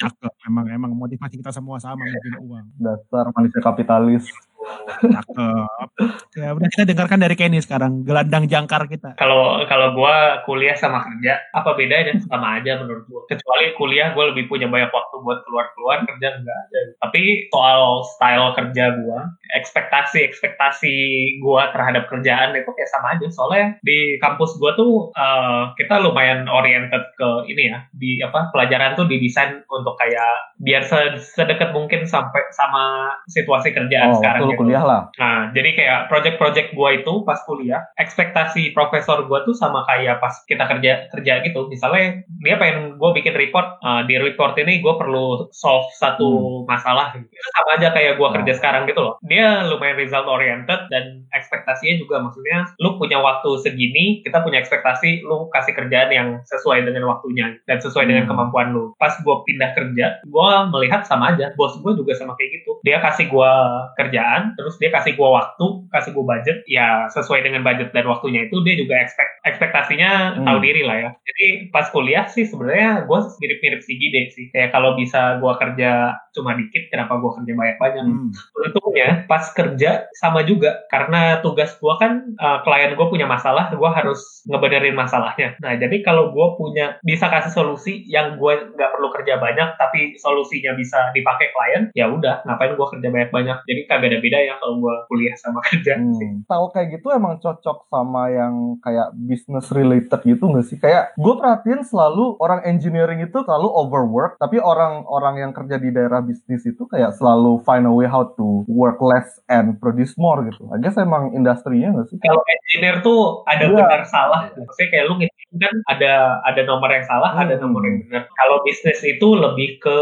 cakep emang emang motivasi kita semua sama mungkin uang Dasar manusia kapitalis. Cakep ya udah kita dengarkan dari Kenny sekarang gelandang jangkar kita Kalau kalau gua kuliah sama kerja, apa bedanya? Sama aja menurut gua. Kecuali kuliah gua lebih punya banyak waktu buat keluar-keluar, kerja enggak aja. Tapi soal style kerja gua, ekspektasi-ekspektasi gua terhadap kerjaan itu kayak sama aja. Soalnya di kampus gua tuh eh, kita lumayan oriented ke ini ya, di apa pelajaran tuh didesain untuk kayak biar se- sedekat mungkin sampai sama situasi kerjaan Oh, sekarang waktu gitu. kuliah lah. Nah, jadi kayak project-project gua itu pas kuliah, ekspektasi profesor gua tuh sama kayak pas kita kerja kerja gitu. Misalnya dia pengen gua bikin report, uh, di report ini gua perlu solve satu masalah. Gitu. Itu sama aja kayak gua Oh. kerja sekarang gitu loh. Dia lumayan result oriented dan ekspektasinya juga maksudnya lu punya waktu segini, kita punya ekspektasi lu kasih kerjaan yang sesuai dengan waktunya dan sesuai dengan Hmm. kemampuan lu. Pas gua pindah kerja, gua melihat sama aja. Bos gua juga sama kayak gitu. Dia kasih gua kerjaan, terus dia kasih gua waktu, kasih gua budget, ya sesuai dengan budget dan waktunya itu dia juga expect ekspektasinya Hmm. tahu diri lah ya. Jadi pas kuliah sih sebenarnya gua mirip-mirip si Gide sih. Kayak kalau bisa gua kerja cuma dikit, kenapa gua kerja banyak-banyak? Hmm. Untungnya pas kerja sama juga karena tugas gua kan uh, klien gua punya masalah, gua harus ngebenerin masalahnya. Nah jadi kalau gua punya bisa kasih solusi yang gua nggak perlu kerja banyak tapi solusinya bisa dipakai klien, ya udah ngapain gua kerja banyak-banyak. Jadi kagak ada beda ya kalau gua kuliah sama kerja. Hmm. Tahu kayak gitu emang cocok sama yang kayak business related gitu nggak sih? Kayak gue perhatiin selalu orang engineering itu selalu overwork, tapi orang-orang yang kerja di daerah bisnis itu kayak selalu find a way how to work less and produce more gitu. I guess emang industrinya nggak sih? Kalau engineer tuh ada Iya. benar salah. Maksudnya kayak lu kan ada ada nomor yang salah, ada Hmm. nomor yang benar. Kalau bisnis itu lebih ke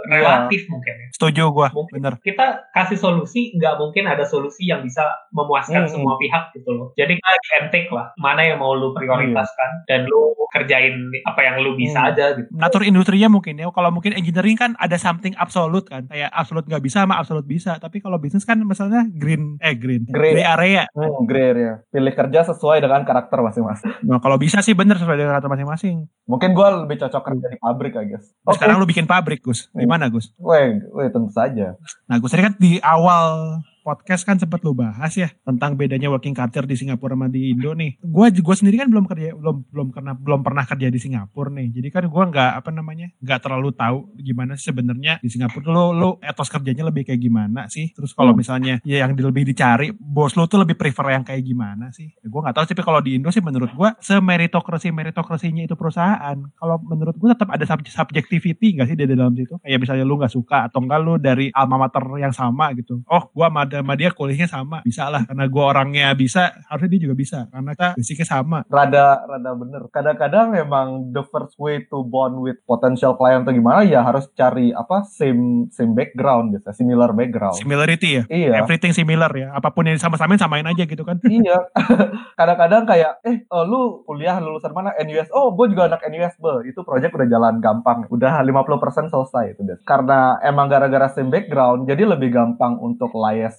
Iya. relatif mungkin ya. Setuju gua, Mungkin bener. kita kasih solusi, nggak mungkin ada solusi yang bisa memuaskan Hmm. semua pihak gitu loh. Jadi kita give and take lah, mana yang mau lu prioritaskan dan lu kerjain apa yang lu bisa Hmm. aja gitu. Natur industrinya mungkin ya. Kalau mungkin engineering kan ada something absolute kan. Kayak absolut nggak bisa sama absolut bisa. Tapi kalau bisnis kan misalnya green, eh green, Gray. gray area. Hmm, gray area. Pilih kerja sesuai dengan karakter masing-masing. Nah kalau bisa sih bener sesuai dengan karakter masing-masing. Mungkin gue lebih cocok kerja di pabrik, I guess. Terus Oke, Sekarang lu bikin pabrik Gus. Gimana Gus? weh, weh, tentu saja. Nah Gus tadi kan di awal podcast kan sempat lu bahas ya tentang bedanya working culture di Singapura sama di Indo nih. Gua gua sendiri kan belum kerja belum belum pernah belum pernah kerja di Singapura nih. Jadi kan gua nggak apa namanya nggak terlalu tahu gimana sih sebenarnya di Singapura lu lu etos kerjanya lebih kayak gimana sih. Terus kalau Hmm. misalnya ya yang lebih dicari bos lu tuh lebih prefer yang kayak gimana sih? Ya, gua nggak tahu tapi kalau di Indo sih menurut gua semeritokrasi meritokrasinya itu perusahaan. Kalau menurut gua tetap ada sub- subjectivity nggak sih di dalam situ? Kayak misalnya lu nggak suka atau enggak lu dari alma mater yang sama gitu. Oh, gua sama, sama dia kuliahnya sama. Bisa lah karena gua orangnya bisa, harusnya dia juga bisa karena kita basicnya sama. Rada, rada bener. Kadang-kadang emang the first way to bond with potential client atau gimana ya harus cari apa same same background gitu, similar background. Similarity ya. Iya. Everything similar ya. Apa pun yang sama-samain samain aja gitu kan. iya. Kadang-kadang kayak, eh oh, lu kuliah lulusan mana? NUS. Oh, gue juga anak NUS, be. Itu project udah jalan gampang. Udah 50% selesai itu deh. Karena emang gara-gara same background, jadi lebih gampang untuk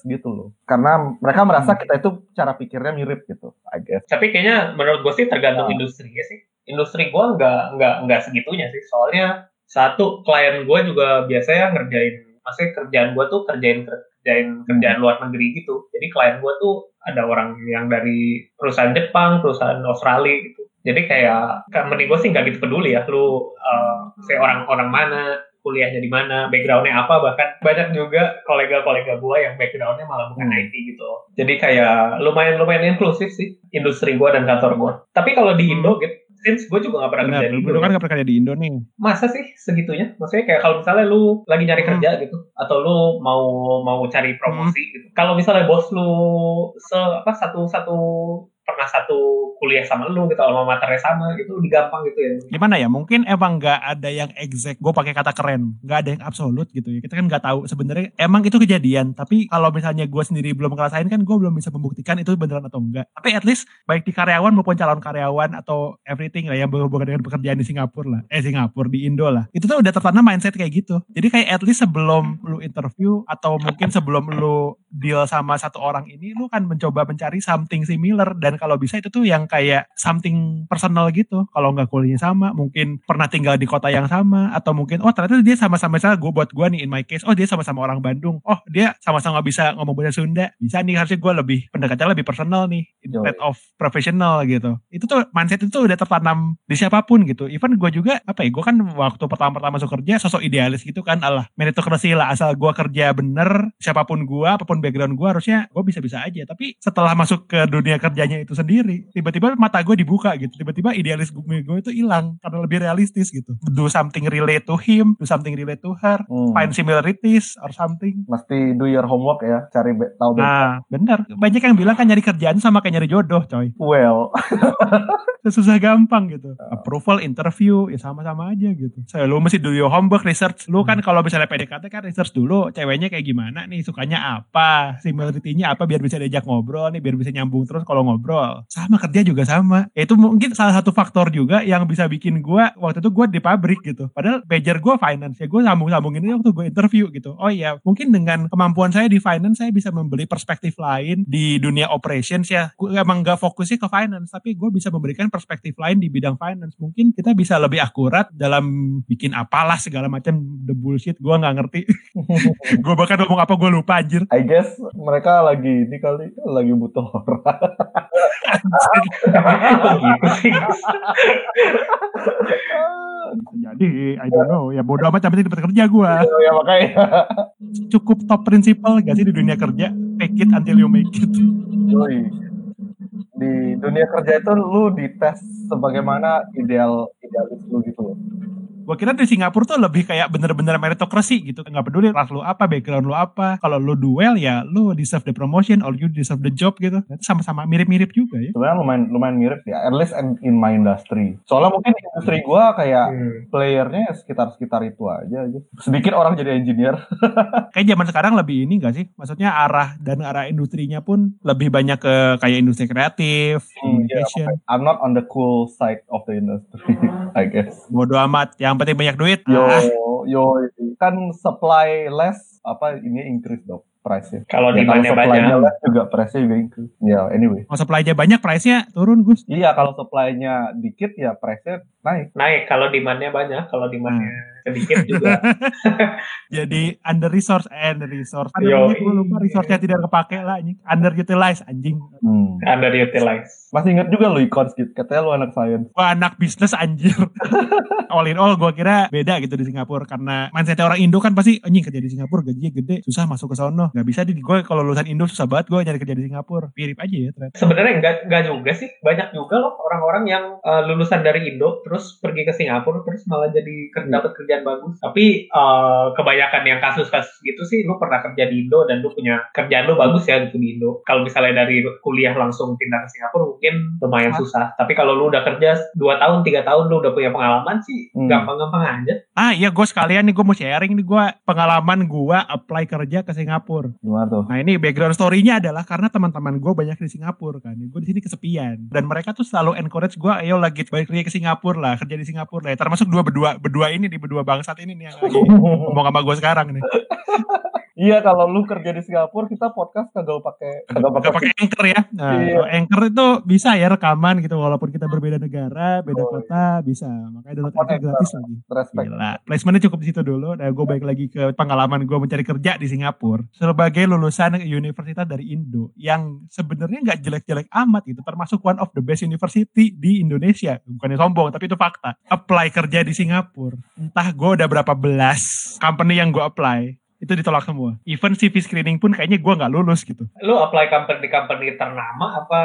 gitu loh. Karena mereka merasa Hmm. kita itu cara pikirnya mirip gitu, I guess. Tapi kayaknya menurut gue sih tergantung Ya. industri ya sih. Industri gue nggak nggak nggak segitunya sih. Soalnya satu klien gue juga biasanya ngerjain, maksudnya kerjaan gue tuh kerjain kerjain kerjaan luar negeri gitu. Jadi klien gue tuh ada orang yang dari perusahaan Jepang, perusahaan Australia gitu. Jadi kayak company gue sih nggak gitu peduli ya. Lu uh, saya orang-orang mana, kuliahnya di mana, backgroundnya apa, bahkan banyak juga kolega-kolega gue yang backgroundnya malah bukan Hmm. IT gitu. Jadi kayak lumayan lumayan inklusif sih industri gue dan kantor gue. Tapi kalau di Indo gitu, since gue juga gak pernah Benar, kerja di Indo. lu kan gak pernah kerja di Indo nih. Masa sih segitunya? Maksudnya kayak kalau misalnya lu lagi nyari Hmm. kerja gitu, atau lu mau mau cari promosi gitu. Kalau misalnya bos lu se apa satu satu pernah satu kuliah sama lu gitu, alma maternya sama gitu, lebih gampang gitu ya. Gimana ya? Mungkin emang nggak ada yang exact. Gue pakai kata keren. Nggak ada yang absolut gitu ya. Kita kan nggak tahu sebenarnya emang itu kejadian. Tapi kalau misalnya gue sendiri belum ngerasain kan gue belum bisa membuktikan itu beneran atau enggak. Tapi at least baik di karyawan maupun calon karyawan atau everything lah yang berhubungan dengan pekerjaan di Singapura lah. Eh Singapura di Indo lah. Itu tuh udah tertanam mindset kayak gitu. Jadi kayak at least sebelum lu interview atau mungkin sebelum lu deal sama satu orang ini lu kan mencoba mencari something similar. Dan kalau bisa itu tuh yang kayak something personal gitu. Kalau nggak kuliahnya sama mungkin pernah tinggal di kota yang sama atau mungkin oh ternyata dia sama-sama misalnya gue buat gue nih in my case oh dia sama-sama orang Bandung. Oh dia sama-sama bisa ngomong bahasa Sunda. Bisa nih harusnya gue lebih pendekatannya lebih personal nih instead of professional gitu. Itu tuh mindset itu tuh udah tertanam di siapa pun gitu. Even gue juga apa ya gue kan waktu pertama-pertama masuk kerja sosok idealis gitu kan Allah meritokrasi lah asal gue kerja bener siapa pun gue apa pun background gue harusnya gue bisa-bisa aja. Tapi setelah masuk ke dunia kerjanya itu sendiri tiba-tiba mata gue dibuka gitu. Tiba-tiba idealis gue, gue itu hilang karena lebih realistis gitu. Do something relate to him do something relate to her Hmm. find similarities or something. Mesti do your homework ya, cari tahu nah bener. Banyak yang bilang kan nyari kerjaan sama kayak nyari jodoh coy. Well, susah gampang gitu. Approval interview ya sama-sama aja gitu. Saya lu mesti do your homework research. Lu kan kalau misalnya PDKT kan research dulu ceweknya kayak gimana nih sukanya apa similarity-nya apa biar bisa diajak ngobrol nih biar bisa nyambung terus kalau ngobrol. Sama kerja juga sama. Itu mungkin salah satu faktor juga yang bisa bikin gua waktu itu gua di pabrik gitu. Padahal major gua finance ya gua sambung-sambungin ini waktu gue interview gitu. Oh iya mungkin dengan kemampuan saya di finance saya bisa membeli perspektif lain di dunia operations ya. Gue emang gak fokusnya ke finance tapi gue bisa memberikan perspektif lain di bidang finance. Mungkin kita bisa lebih akurat dalam bikin apalah segala macam the bullshit gue nggak ngerti. Gue bahkan ngomong apa gue lupa anjir. I guess mereka lagi ini kali lagi butuh orang. Gitu sih? jadi I don't know ya bodoh amat penting dapat kerja gue ya makanya. cukup top principle gak sih di dunia kerja fake it until you make it Yoi. Di dunia kerja itu lu dites sebagaimana ideal idealis lu gitu loh. Gue kira di Singapura tuh lebih kayak bener-bener meritokrasi gitu. Nggak peduli ras lu apa, background lu apa. Kalau lu duel ya lu deserve the promotion or you deserve the job gitu. Itu sama-sama mirip-mirip juga ya. Sebenarnya lumayan lumayan mirip ya, at least in, in my industry. Soalnya mungkin industri gua kayak Hmm. playernya sekitar-sekitar itu aja gitu. Sedikit orang jadi engineer. Kayak zaman sekarang lebih ini gak sih? Maksudnya arah dan arah industrinya pun lebih banyak ke kayak industri kreatif, Hmm, communication. I'm not on the cool side of the industry, I guess. Bodo amat, yang penting banyak duit. Yo, Ah, yo, kan supply less, apa ini increase dong price-nya. Kalau Ya, kalau demand-nya supply-nya banyak. less juga price-nya juga increase. Ya, anyway. mau supply-nya banyak, price-nya turun Gus. Iya, kalau supply-nya dikit ya price-nya naik. Naik kalau demand-nya banyak, kalau demand-nya sedikit juga. Jadi under resource, eh, under resource. Namanya, gue lupa resource-nya tidak kepake lah anjing. Underutilized anjing. Hmm. Underutilized. Masih ingat juga lu econs gitu, katanya lu anak science. Gua anak bisnis anjir. all in all gue kira beda gitu di Singapura karena mindset orang Indo kan pasti anjing kerja di Singapura gajinya gede, susah masuk ke sono. Gak bisa di gue kalau lulusan Indo susah banget gue nyari kerja di Singapura. Mirip aja ya ternyata. Sebenarnya enggak enggak juga sih. Banyak juga loh orang-orang yang uh, lulusan dari Indo terus pergi ke Singapura terus malah jadi ker- dapat kerjaan bagus. Tapi uh, kebanyakan yang kasus-kasus gitu sih lu pernah kerja di Indo dan lu punya kerjaan lu bagus ya gitu di Indo. Kalau misalnya dari kuliah langsung pindah ke Singapura mungkin lumayan susah. Tapi kalau lu udah kerja 2 tahun, 3 tahun lu udah punya pengalaman sih Hmm. gampang-gampang aja. Ah iya gue sekalian nih gue mau sharing nih gue pengalaman gue apply kerja ke Singapura. Gimana tuh? Nah ini background story-nya adalah karena teman-teman gue banyak di Singapura kan. Gue di sini kesepian dan mereka tuh selalu encourage gue, ayo lagi balik lagi ke Singapura lah, kerja di Singapura lah. Termasuk dua berdua berdua ini di berdua bangsat ini nih yang lagi ngomong sama gue sekarang nih. Iya, kalau lu kerja di Singapura, kita podcast kagak pakai kagak Gak pakai anchor ya. Nah, Iya. anchor itu bisa ya rekaman gitu walaupun kita berbeda negara, beda Oh, kota bisa. Makanya download Anchor. gratis lagi. respect. Gila. Placementnya cukup di situ dulu. Nah, gue balik lagi ke pengalaman gue mencari kerja di Singapura sebagai lulusan universitas dari Indo yang sebenarnya nggak jelek-jelek amat gitu. Termasuk one of the best university di Indonesia. Bukannya sombong, tapi itu fakta. Apply kerja di Singapura. Entah gue udah berapa belas company yang gue apply itu ditolak semua. Even CV screening pun kayaknya gue nggak lulus gitu. Lu apply company-company ternama apa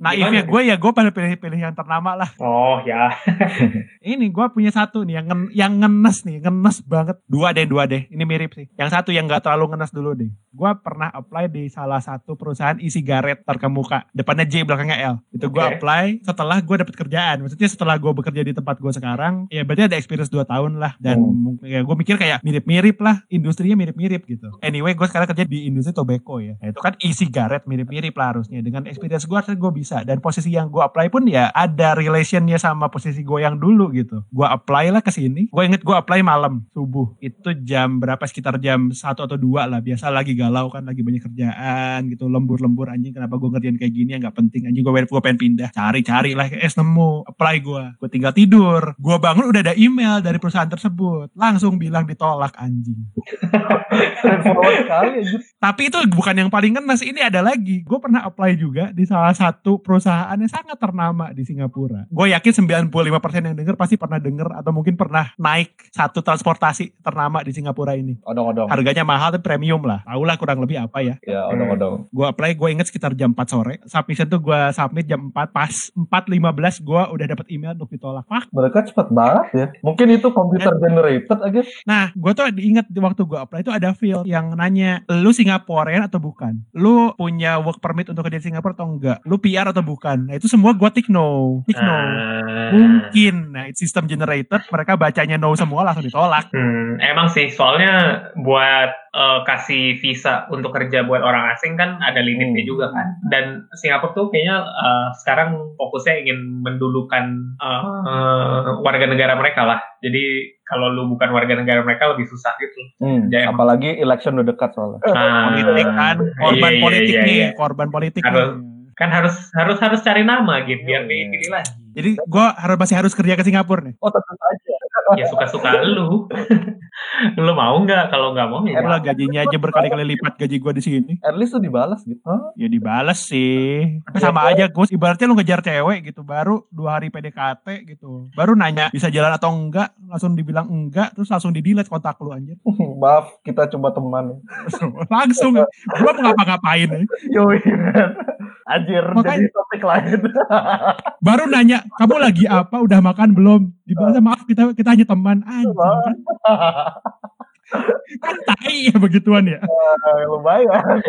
Naifnya gimana? gue ya gue pada pilih-pilih yang ternama lah. Oh ya. Ini gue punya satu nih yang ngen, yang ngenes nih, ngenes banget. Dua deh, dua deh. Ini mirip sih. Yang satu yang gak terlalu ngenes dulu deh. Gue pernah apply di salah satu perusahaan e-cigarette terkemuka. Depannya J, belakangnya L. Itu gue apply setelah gue dapet kerjaan. Maksudnya setelah gue bekerja di tempat gue sekarang, ya berarti ada experience 2 tahun lah. Dan mungkin ya gue mikir kayak mirip-mirip lah. Industrinya mirip-mirip gitu. Anyway, gue sekarang kerja di industri tobacco ya. Nah, itu kan e-cigarette mirip-mirip lah harusnya. Dengan experience gue harusnya gue bisa. Dan posisi yang gue apply pun ya ada relationnya sama posisi gue yang dulu gitu. Gue apply lah ke sini. Gue inget gue apply malam subuh. Itu jam berapa? Sekitar jam 1 atau 2 lah. Biasa lagi galau kan, lagi banyak kerjaan gitu. Lembur-lembur anjing kenapa gue ngerjain kayak gini ya nggak penting. Anjing gue gue pengen pindah. Cari-cari lah. Eh nemu. Apply gue. Gue tinggal tidur. Gue bangun udah ada email dari perusahaan tersebut. Langsung bilang ditolak anjing. Straightforward sekali anjir. Tapi itu bukan yang paling ngenes. Ini ada lagi. Gue pernah apply juga di salah satu perusahaan yang sangat ternama di Singapura. Gue yakin 95% yang denger pasti pernah denger atau mungkin pernah naik satu transportasi ternama di Singapura ini. Odong-odong. Harganya mahal tapi premium lah. Tahu lah kurang lebih apa ya. Ya, odong-odong. Gue apply, gue inget sekitar jam 4 sore. Submission tuh gue submit jam 4. Pas 4.15 gue udah dapet email untuk ditolak. Wah, Mereka cepet banget ya. Mungkin itu computer generated aja. Nah, gue tuh diinget di waktu gue apply itu ada field yang nanya, lu Singaporean atau bukan? Lu punya work permit untuk kerja di Singapura atau enggak? Lu PR atau bukan? Nah, itu semua gue tick no. Tick no. Ah. Mungkin. Nah, it's system generated, mereka bacanya no semua langsung ditolak. Hmm, emang sih, soalnya buat eh, kasih visa untuk kerja buat orang asing kan ada limitnya Hmm. juga kan. Dan Singapura tuh kayaknya eh, sekarang fokusnya ingin mendulukan eh, eh, warga negara mereka lah. Jadi kalau lu bukan warga negara mereka lebih susah gitu. Hmm, Ya, emang. apalagi election udah dekat soalnya. Ah, Politik kan, korban iya, iya, politik iya, nih, iya. korban politik Harus- nih. Kan harus harus harus cari nama gitu biar Iya. dipilih lagi. Jadi gue harus masih harus kerja ke Singapura nih. Oh, tentu saja. Ya suka-suka lu. lu mau nggak? Kalau nggak mau ya. Gue lah gajinya aja berkali-kali lipat gaji gue di sini. At least tuh dibalas gitu. Ya dibales sih. Tapi sama aja Gus. Ibaratnya lu ngejar cewek gitu. Baru dua hari PDKT gitu. Baru nanya bisa jalan atau enggak. Langsung dibilang enggak. Terus langsung di delete kontak lu anjir. Maaf, kita coba teman. langsung. Gue mau ngapa-ngapain. Yoi. Anjir, Makanya- jadi topik lain. Baru nanya, kamu lagi apa? Udah makan belum? Dibalasnya maaf kita kita hanya teman. Anjing kan, kan tai ya begituan ya. Lumayan.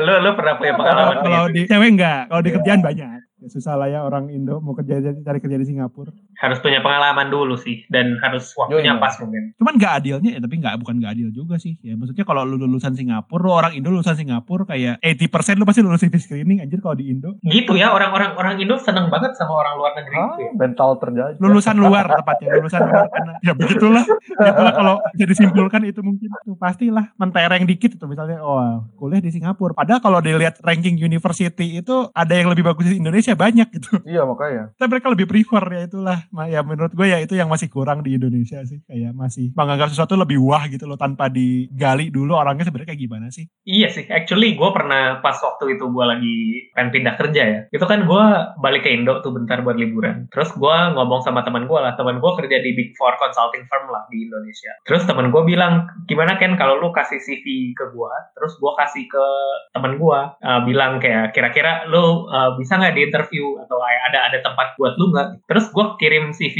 lu lu pernah punya pengalaman Kalau gitu? di cewek enggak, kalau di kerjaan banyak. Ya, susah lah ya orang Indo mau kerja cari kerja di Singapura. harus punya pengalaman dulu sih dan harus waktunya pas mungkin Cuman nggak adilnya ya, tapi nggak bukan nggak adil juga sih. Ya maksudnya kalau lu lulusan Singapura, lu orang Indo lulusan Singapura kayak 80% lu pasti lulus CV screening anjir kalau di Indo. gitu ya orang-orang orang Indo seneng banget sama orang luar negeri Ah, gitu ya mental terjajah. Lulusan luar tepatnya, lulusan luar karena ya begitulah. Itulah kalau jadi simpulkan itu mungkin tuh pastilah mentereng dikit itu misalnya oh kuliah di Singapura. Padahal kalau dilihat ranking university itu ada yang lebih bagus di Indonesia banyak gitu. Iya makanya. Tapi mereka lebih prefer ya itulah. Ya menurut gue ya itu yang masih kurang di Indonesia sih. Kayak masih menganggap sesuatu lebih wah gitu loh tanpa digali dulu orangnya sebenarnya kayak gimana sih. Iya sih, actually gue pernah pas waktu itu gue lagi pengen pindah kerja ya. Itu kan gue balik ke Indo tuh bentar buat liburan. Terus gue ngomong sama teman gue lah, teman gue kerja di Big Four consulting firm lah di Indonesia. Terus teman gue bilang, gimana Ken kalau lu kasih CV ke gue, terus gue kasih ke teman gue, uh, bilang kayak kira-kira lu uh, bisa nggak di interview atau kayak ada ada tempat buat lu nggak? Terus gue kirim CV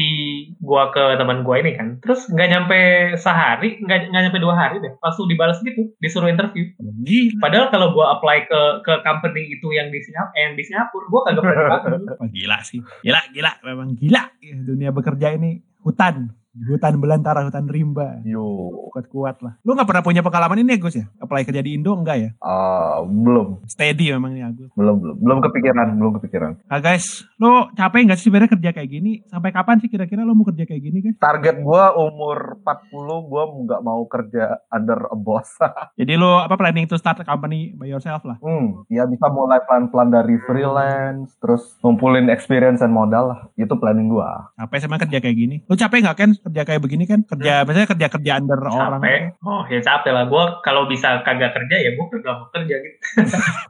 gue ke teman gue ini kan. Terus nggak nyampe sehari, nggak nggak nyampe dua hari deh, langsung dibalas gitu, disuruh interview. Gila. Padahal kalau gue apply ke ke company itu yang di Singapura, eh, yang di Singapura, gue kagak pernah dipanggil. Gila sih. Gila, gila. Memang gila. Dunia bekerja ini hutan. Hutan belantara, hutan rimba. Yo. Kuat-kuat lah. Lu gak pernah punya pengalaman ini ya Gus ya? Apply kerja di Indo enggak ya? Ah, belum, Steady memang nih Agus. belum, belum, belum kepikiran, belum kepikiran. Nah guys, lu capek gak sih sebenarnya kerja kayak gini? Sampai kapan sih kira-kira lu mau kerja kayak gini guys? Target gua umur 40 gua nggak mau kerja under a boss. Jadi lu apa planning to start a company by yourself lah? hmm, ya bisa mulai pelan-pelan dari freelance, terus ngumpulin experience dan modal lah. Itu planning gua. Capek sama kerja kayak gini? Lu capek gak kan kerja kayak begini kan? Kerja, misalnya kerja-kerja under orang. capek. Oh ya capek lah. Gue kalau bisa kagak kerja ya gue kagak mau kerja gitu.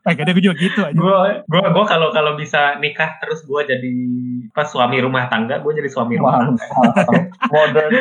Kadang gue juga gitu aja. Gue gue gue kalau kalau bisa nikah terus gue jadi pas suami rumah tangga, gue jadi suami rumah tangga. Modern.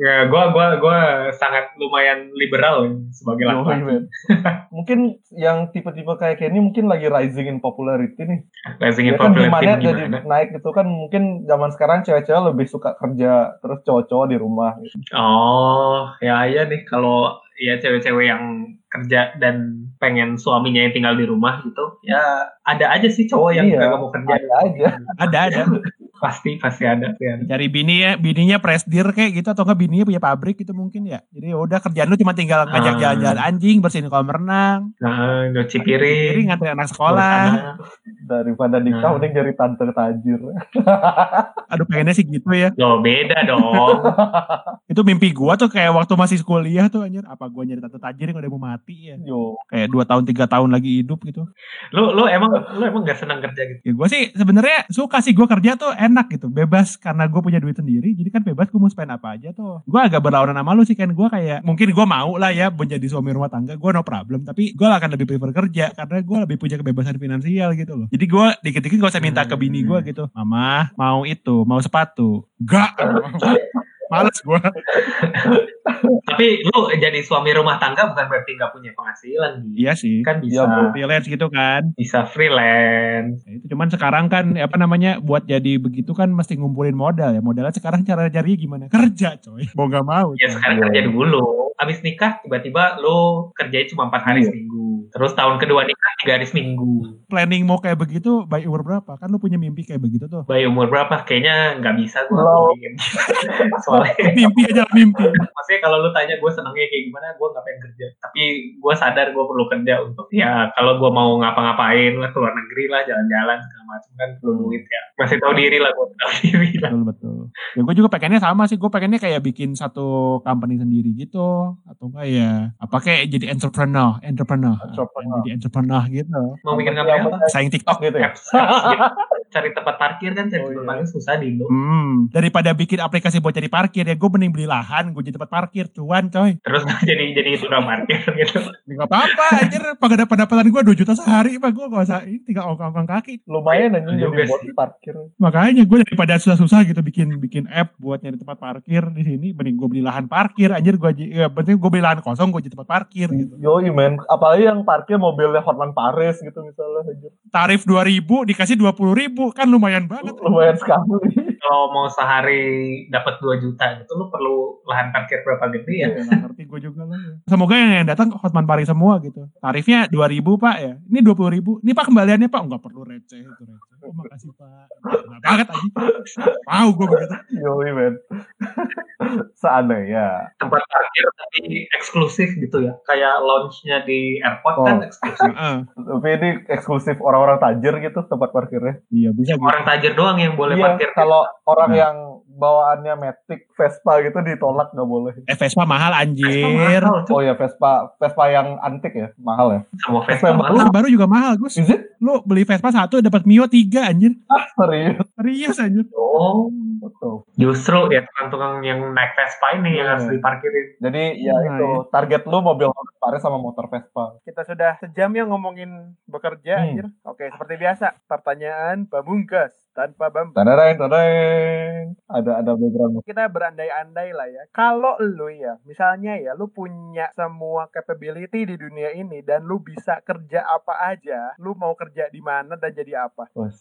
Ya, gue gue gue sangat lumayan liberal sebagai Yoi, laki-laki. mungkin yang tipe-tipe kayak Kenny mungkin lagi rising in popularity nih. Rising in Ya kan popularity demandnya jadi gimana? naik gitu kan mungkin zaman sekarang cewek-cewek lebih suka kerja terus cowok-cowok di rumah gitu. Oh, ya iya nih kalau ya cewek-cewek yang kerja dan pengen suaminya yang tinggal di rumah gitu, ya ada aja sih cowok yang Iya, kagak mau kerja. Ada aja. Ada, ada. Pasti pasti ada. Ya. Cari bini ya, bininya presdir kayak gitu atau enggak bininya punya pabrik gitu mungkin ya. Jadi ya udah kerjaan lu cuma tinggal ngajak Ah. jalan-jalan anjing, bersihin kolam renang, Nah, nyuci Jadi piring, nganterin anak sekolah. Daripada nikah Nah. mending jadi tante tajir. Aduh pengennya sih gitu ya. Loh, beda dong. Itu mimpi gua tuh kayak waktu masih kuliah tuh anjir. Apa gua nyari tante tajir yang udah mau mati ya. Yo. Kayak 2 tahun 3 tahun lagi hidup gitu. lu lu emang lu emang gak senang kerja gitu? Ya gua sih sebenarnya suka sih gua kerja tuh enak gitu. Bebas karena gua punya duit sendiri. Jadi kan bebas gua mau spend apa aja tuh. Gua agak berlawanan sama lu sih kan. Gua kayak mungkin gua mau lah ya menjadi suami rumah tangga. Gua no problem. Tapi gua akan lebih prefer kerja karena gua lebih punya kebebasan finansial gitu loh. Jadi gua dikit-dikit gak usah minta ke bini gua gitu. Mama mau itu, mau sepatu. Gak. Males gua. Tapi lu jadi suami rumah tangga bukan berarti gak punya penghasilan gitu. Iya sih. Kan bisa Iya, bro. Freelance gitu kan. bisa freelance. Ya, itu cuman sekarang kan apa namanya buat jadi begitu kan mesti ngumpulin modal ya. Modalnya sekarang cara carinya gimana? Kerja coy. Mau gak mau. Ya coy. sekarang kerja dulu. Abis nikah tiba-tiba lu kerjanya cuma empat hari Iya. seminggu. Terus tahun kedua nikah tiga hari seminggu. Planning mau kayak begitu by umur berapa? Kan lu punya mimpi kayak begitu tuh. Bayi umur berapa? Kayaknya nggak bisa gue. Soalnya mimpi aja mimpi. maksudnya kalau lu tanya gue senengnya kayak gimana, gue nggak pengen kerja. Tapi gue sadar gue perlu kerja untuk ya kalau gue mau ngapa-ngapain lah keluar negeri lah, jalan-jalan segala macam kan perlu duit ya. Masih tahu diri lah gue tahu diri lah. Betul betul. Ya gue juga pengennya sama sih. Gue pengennya kayak bikin satu company sendiri gitu. Atau enggak ya apa kayak jadi entrepreneur, entrepreneur, Entrepreneur. Jadi entrepreneur gitu. Mau bikin ngapain apa? Saing TikTok gitu ya. Cari tempat parkir kan cari Oh, tempat iya. parkir susah di Indo. Hmm, daripada bikin aplikasi buat cari parkir ya gue mending beli lahan, gue jadi tempat parkir, cuan coy. Terus jadi jadi tukang parkir gitu. Ya, Gak apa-apa, anjir pada pendapatan gue 2 juta sehari, pak gue gak usah ini tinggal ongkong kaki. Lumayan aja Juga jadi sih. parkir. Makanya gue daripada susah-susah gitu bikin bikin app buat nyari tempat parkir di sini, mending gue beli lahan parkir, anjir gue ya penting gue beli lahan kosong, gue jadi tempat parkir gitu. Yoi men, apalagi yang parkir mobilnya Hotman Paris gitu misalnya aja. Tarif 2000 dikasih 20 ribu, kan lumayan banget. Lumayan sekali. Kalau mau sehari dapat 2 juta gitu lu perlu lahan parkir berapa gede ya? Ya, nggak ngerti gue juga lah. ya. Semoga yang, yang datang Hotman Paris semua gitu. Tarifnya 2000 pak ya. Ini 20 ribu. Ini pak kembaliannya pak. Enggak perlu receh itu receh. Oh makasih pak. Nah banget aja. Mau gue begitu. Yoi men. Seandainya. Tempat parkir tapi eksklusif gitu ya. Kayak lounge-nya di airport kan Oh. eksklusif. Heeh. Tapi ini eksklusif orang-orang tajir gitu tempat parkirnya. Iya bisa gitu. Orang tajir doang yang boleh Iya, parkir. kalau orang Nah. yang bawaannya Matic, Vespa gitu ditolak nggak boleh. Eh Vespa mahal anjir. Mahal, Oh ya Vespa, Vespa yang antik ya, mahal ya. Semua Vespa Vespa yang mahal. Terus baru juga mahal Gus. Is it? Lu beli Vespa satu dapat Mio tiga anjir. Serius? Serius anjir. Oh, Betul. Justru ya tukang-tukang yang naik Vespa ini yang Iya. harus diparkirin. Jadi ya Nah, itu target lu mobil Paris sama motor Vespa. Kita sudah sejam ya ngomongin bekerja, Hmm. anjir. Oke, seperti biasa. Pertanyaan pamungkas tanpa bambu. Tadadeng, tadadeng. Ada ada background. Kita berandai-andai lah ya. Kalau lu ya, misalnya ya, lu punya semua capability di dunia ini dan lu bisa kerja apa aja, lu mau kerja di mana dan jadi apa? Wes.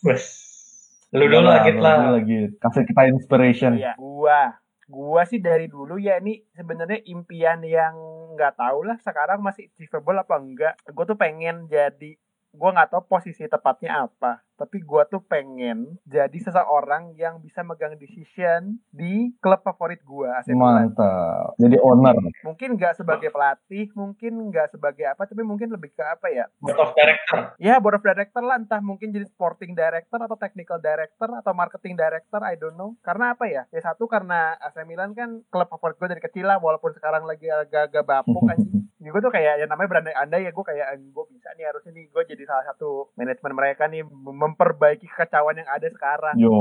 Lu dulu Lah, lagi lah. lagi kasih kita inspiration. Iya, gua. Gua sih dari dulu ya ini sebenarnya impian yang nggak tahu lah sekarang masih achievable apa enggak. Gue tuh pengen jadi gua nggak tahu posisi tepatnya apa tapi gua tuh pengen jadi seseorang yang bisa megang decision di klub favorit gua AC Milan. Mantap. Jadi owner. mungkin nggak sebagai pelatih mungkin nggak sebagai apa tapi mungkin lebih ke apa ya Board of director. ya board of director lah entah mungkin jadi sporting director atau technical director atau marketing director I don't know karena apa ya ya satu karena AC Milan kan klub favorit gue dari kecil lah walaupun sekarang lagi agak-agak bapuk anjing ya gue tuh kayak yang namanya berandai-andai ya gue kayak gue bisa nih harusnya nih gue jadi salah satu manajemen mereka nih memperbaiki kekacauan yang ada sekarang. Yo.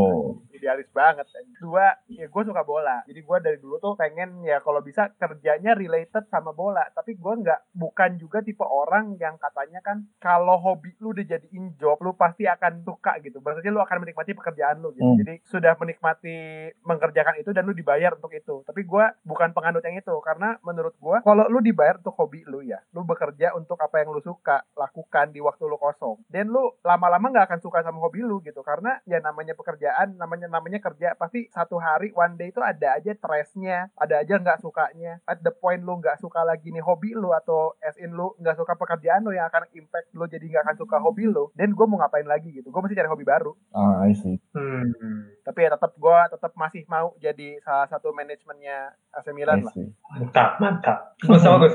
idealis banget dua ya gue suka bola. Jadi gue dari dulu tuh pengen ya kalau bisa kerjanya related sama bola. Tapi gue nggak bukan juga tipe orang yang katanya kan kalau hobi lu udah jadiin job lu pasti akan suka gitu. Berarti lu akan menikmati pekerjaan lu gitu. Hmm. jadi sudah menikmati mengerjakan itu dan lu dibayar untuk itu. Tapi gue bukan penganut yang itu. Karena menurut gue kalau lu dibayar untuk hobi lu ya lu bekerja untuk apa yang lu suka lakukan di waktu lu kosong. Dan lu lama-lama nggak akan suka sama hobi lu gitu karena ya namanya pekerjaan namanya namanya kerja pasti satu hari one day itu ada aja stressnya ada aja nggak sukanya at the point lu nggak suka lagi nih hobi lu atau as in lu nggak suka pekerjaan lu yang akan impact lu jadi nggak akan suka hobi lu dan gue mau ngapain lagi gitu gue mesti cari hobi baru Ah, I see. Hmm. Tapi ya tetap gue tetap masih mau jadi salah satu manajemennya AC Milan lah see. Mantap, mantap. Bagus, bagus.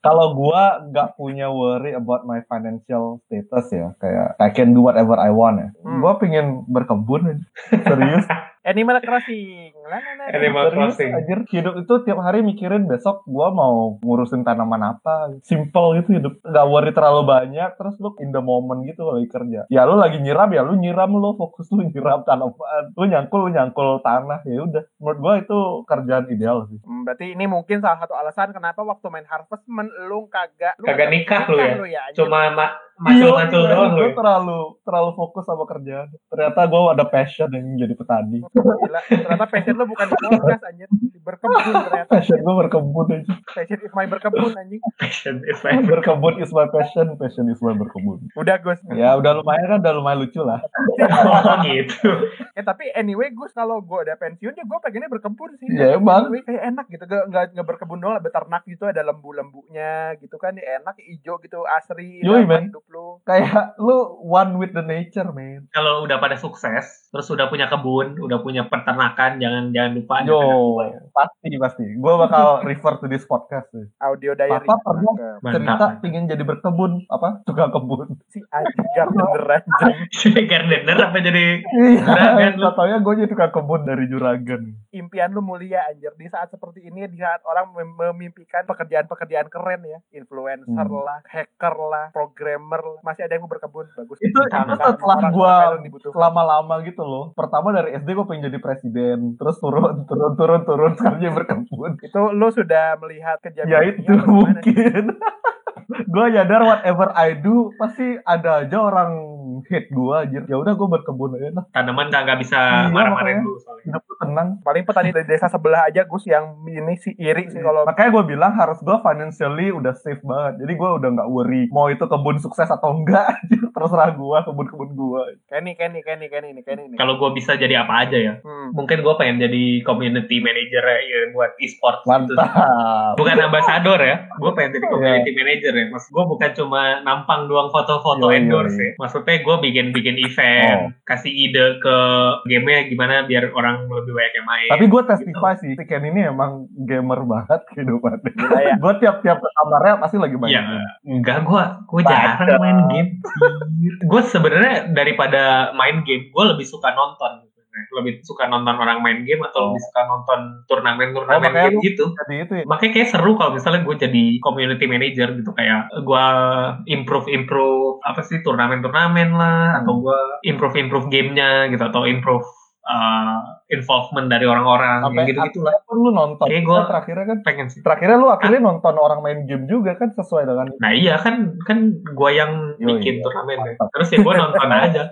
Kalau gua nggak punya worry about my financial status ya, kayak I can do whatever I want ya. Hmm. Gua pengen berkebun. Serius, Animal Crossing Animal Crossing. anjir. Hidup itu tiap hari mikirin besok gua mau ngurusin tanaman apa. Simple gitu hidup. Nggak worry terlalu banyak, terus lu in the moment gitu lagi kerja. Ya lu lagi nyiram ya lu nyiram lu, fokus lu nyiram tanaman. Lu nyangkul, lu nyangkul tanah. Ya udah. Menurut gua itu kerjaan ideal sih. Hmm, berarti ini mungkin salah satu alasan kenapa waktu main Harvestman lu kagak lu Kagak nikah lu ya? anjir. Cuma ma macul-macul Iya, doang lu. Gue ya? terlalu terlalu fokus sama kerjaan. Ternyata gue ada passion yang jadi petani. Gila, ternyata passion lu bukan podcast anjir, di berkebun ternyata. Passion gue berkebun aja. Passion is my berkebun anjing. Passion is my Berkebun is my passion, passion is my berkebun. Udah Gus. Ya udah lumayan kan, udah lumayan lucu lah. Oh gitu. Eh tapi anyway Gus kalau gue udah pensiun ya gue pengennya berkebun sih. Ya, emang. Anyway, kayak enak gitu, gak, gak, nggak berkebun doang lah, beternak gitu ada lembu-lembunya gitu kan, ya enak, hijau gitu, asri, Yoi, sama man. Lu. Kayak lu one with the nature, man. Kalau udah pada sukses, terus udah punya kebun, udah punya peternakan, jangan jangan lupa Yo, gua ya. pasti pasti. Gue bakal refer to this podcast sih. Audio diary. Papa pernah Mantap. Cerita pingin jadi berkebun, apa? Tukang kebun. Si anjing gardener anjing. Jadi gardener apa jadi Iya, Juragan lu. katanya gue jadi tukang kebun dari juragan. impian lu mulia anjir di saat seperti ini di saat orang mem- memimpikan pekerjaan-pekerjaan keren ya influencer Hmm. lah hacker lah programmer masih ada yang mau berkebun bagus Itu, itu setelah gue dibutuhkan. lama-lama gitu loh. Pertama dari SD gue pengen jadi presiden, terus turun, turun, turun, turun, sekarang jadi berkebun. itu lu sudah melihat kejadian Ya itu mungkin. gue nyadar whatever I do pasti ada aja orang hate gue anjir. Ya udah gue berkebun aja lah. Tanaman nggak bisa Iya, marah-marahin makanya. lu soalnya. Hidup lu tenang. paling petani dari desa sebelah aja Gus yang ini sih iri sih kalau Makanya gue bilang harus gue financially udah safe banget. Jadi gue udah nggak worry mau itu kebun sukses atau enggak. anjir. Terserah gue kebun-kebun gue. Kenny Kenny Kenny Kenny ini Kenny ini Kalau gue bisa jadi apa aja ya, hmm. mungkin gue pengen jadi community manager ya buat e-sport gitu. Mantap. Bukan ambasador ya, gue pengen jadi Iya. community manager ya. Mas gue bukan cuma nampang doang foto-foto Iya, iya, endorse iya. ya. Maksudnya gue bikin bikin event, kasih ide ke gamenya gimana biar orang lebih banyak yang main. Tapi gue testify sih, si Ken ini emang gamer banget kehidupannya. Gila ya. gue tiap-tiap ke kamarnya pasti lagi main Iya, game. enggak gue gue jarang main game. gue sebenarnya daripada main game, gue lebih suka nonton. Lebih suka nonton orang main game atau Oh. lebih suka nonton turnamen-turnamen Oh, makanya game gitu. Itu ya. makanya kayak seru kalau misalnya gue jadi community manager gitu kayak gue improve improve apa sih turnamen turnamen lah Hmm. atau gue improve improve gamenya gitu atau improve uh, involvement dari orang-orang Sampai yang gitu gitulah pun lu nonton. Kayak Kan gua- terakhirnya kan pengen sih. terakhirnya lu akhirnya nonton orang main game juga kan sesuai dengan nah iya kan kan gue yang Yoi, bikin iya. turnamen Mantap. terus ya gue nonton aja.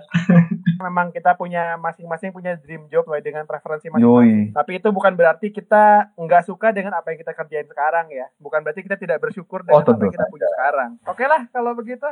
Memang kita punya masing-masing punya dream job sesuai dengan preferensi masing-masing. Tapi itu bukan berarti kita nggak suka dengan apa yang kita kerjain sekarang ya. Bukan berarti kita tidak bersyukur dengan Oh, apa yang kita punya sekarang. Oke lah kalau begitu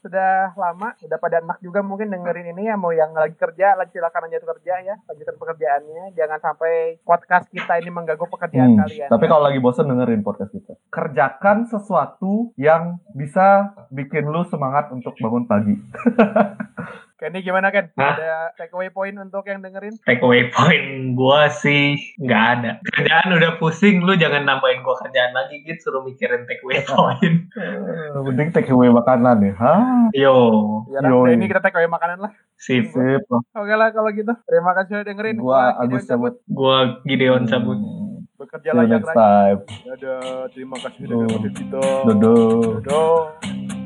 sudah lama udah pada enak juga mungkin dengerin ini ya mau yang lagi kerja lagi silakan aja kerja ya lanjutkan pekerjaannya jangan sampai podcast kita ini mengganggu pekerjaan Hmm, kalian Tapi kalau lagi bosen dengerin podcast kita. Kerjakan sesuatu yang bisa bikin lu semangat untuk bangun pagi. Kenny gimana Ken? Hah? Ada takeaway point untuk yang dengerin? take away point gue sih nggak ada kerjaan udah pusing lu jangan nambahin gue kerjaan lagi gitu suruh mikirin take away point Eh, Mending take away makanan ya. Hah? yo Ya Yoi. udah ini kita takeaway makanan lah. sip Sip. Oke lah kalau gitu. Terima kasih sudah dengerin. Gua Agus cabut. gue Gideon cabut Hmm, Bekerja layak time. Dadah. Terima kasih sudah Oh. dengerin kita. Dodo. Dodo.